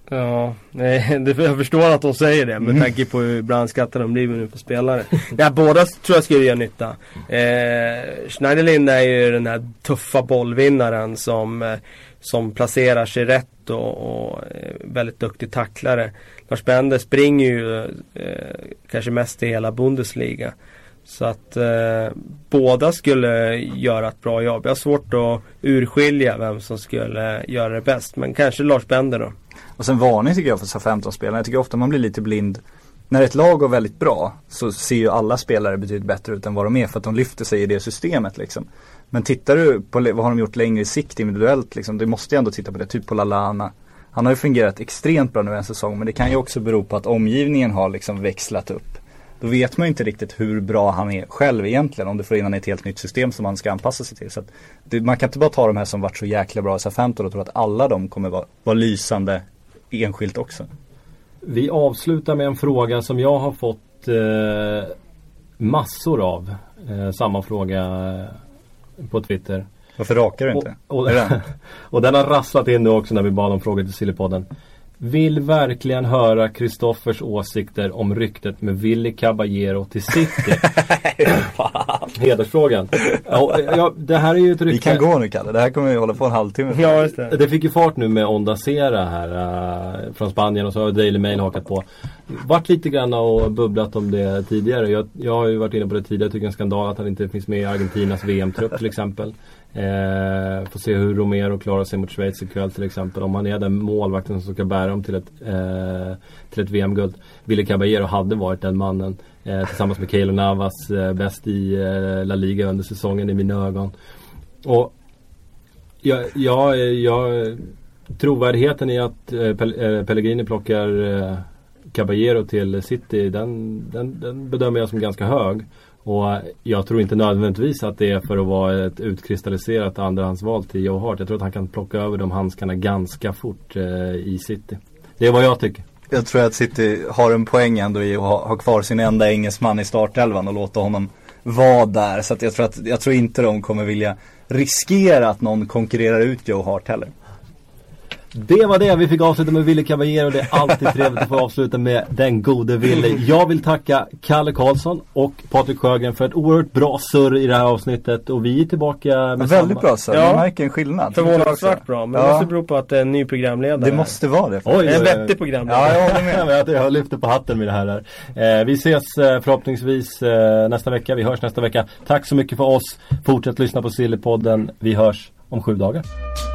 Ja, nej, det, jag förstår att de säger det med tanke på hur brandskattade de blir nu på spelare. ja, båda tror jag skulle göra nytta. Eh, Schneiderlin är ju den här tuffa bollvinnaren som, eh, som placerar sig rätt och, och eh, väldigt duktig tacklare. Lars Bender springer ju eh, kanske mest i hela Bundesliga. Så att eh, båda skulle göra ett bra jobb. Jag har svårt att urskilja vem som skulle göra det bäst. Men kanske Lars Bender då. Och sen varning tycker jag för Southampton-spelarna. Jag tycker ofta man blir lite blind. När ett lag går väldigt bra så ser ju alla spelare betydligt bättre ut än vad de är för att de lyfter sig i det systemet liksom. Men tittar du på vad har de gjort längre i sikt individuellt liksom, du måste ju ändå titta på det, typ på Lalana. Han har ju fungerat extremt bra nu en säsong men det kan ju också bero på att omgivningen har liksom växlat upp. Då vet man ju inte riktigt hur bra han är själv egentligen om du får in honom i ett helt nytt system som han ska anpassa sig till. Så det, man kan inte bara ta de här som varit så jäkla bra i Southampton och tro att alla de kommer vara, vara lysande enskilt också. Vi avslutar med en fråga som jag har fått eh, massor av. Eh, samma fråga eh, på Twitter. Varför rakar du inte? Och, och, och den har rasslat in nu också när vi bad om frågor till Sillypodden. Vill verkligen höra Kristoffers åsikter om ryktet med Willy Caballero till City. Hedersfrågan. Ja, ja, det här är ju ett rykte. Vi kan gå nu Kalle, det här kommer vi hålla på en halvtimme. Ja, just det. Det fick ju fart nu med Onda Sera här uh, från Spanien och så har Daily Mail hakat på. Vart lite grann och bubblat om det tidigare. Jag, jag har ju varit inne på det tidigare. Jag tycker det är en skandal att han inte finns med i Argentinas VM-trupp till exempel. Eh, får se hur Romero klarar sig mot Schweiz ikväll till exempel. Om han är den målvakten som ska bära dem till ett, eh, till ett VM-guld. Ville Caballero hade varit den mannen. Eh, tillsammans med Keylor Navas eh, bäst i eh, La Liga under säsongen i mina ögon. Och jag, jag, jag trovärdigheten i att eh, eh, Pellegrini plockar eh, Caballero till City den, den, den bedömer jag som ganska hög. Och jag tror inte nödvändigtvis att det är för att vara ett utkristalliserat andrahandsval till Joe Hart. Jag tror att han kan plocka över de handskarna ganska fort eh, i City. Det är vad jag tycker. Jag tror att City har en poäng ändå i att ha, ha kvar sin enda engelsman i startelvan och låta honom vara där. Så att jag, tror att, jag tror inte de kommer vilja riskera att någon konkurrerar ut Joe Hart heller. Det var det vi fick avsluta med Ville Caballero. Det är alltid trevligt att få avsluta med den gode Ville. Jag vill tacka Kalle Karlsson och Patrik Sjögren för ett oerhört bra surr i det här avsnittet. Och vi är tillbaka med Väldigt samma... bra så, Ja. märker en skillnad. Förvånansvärt bra. Men det Ja. måste bero på att det är en ny programledare. Det måste vara det. Oj, En vettig programledare. Ja, jag håller med. jag, lyfter på hatten med det här. Eh, vi ses eh, förhoppningsvis eh, nästa vecka. Vi hörs nästa vecka. Tack så mycket för oss. Fortsätt lyssna på Sillypodden. Vi hörs om sju dagar.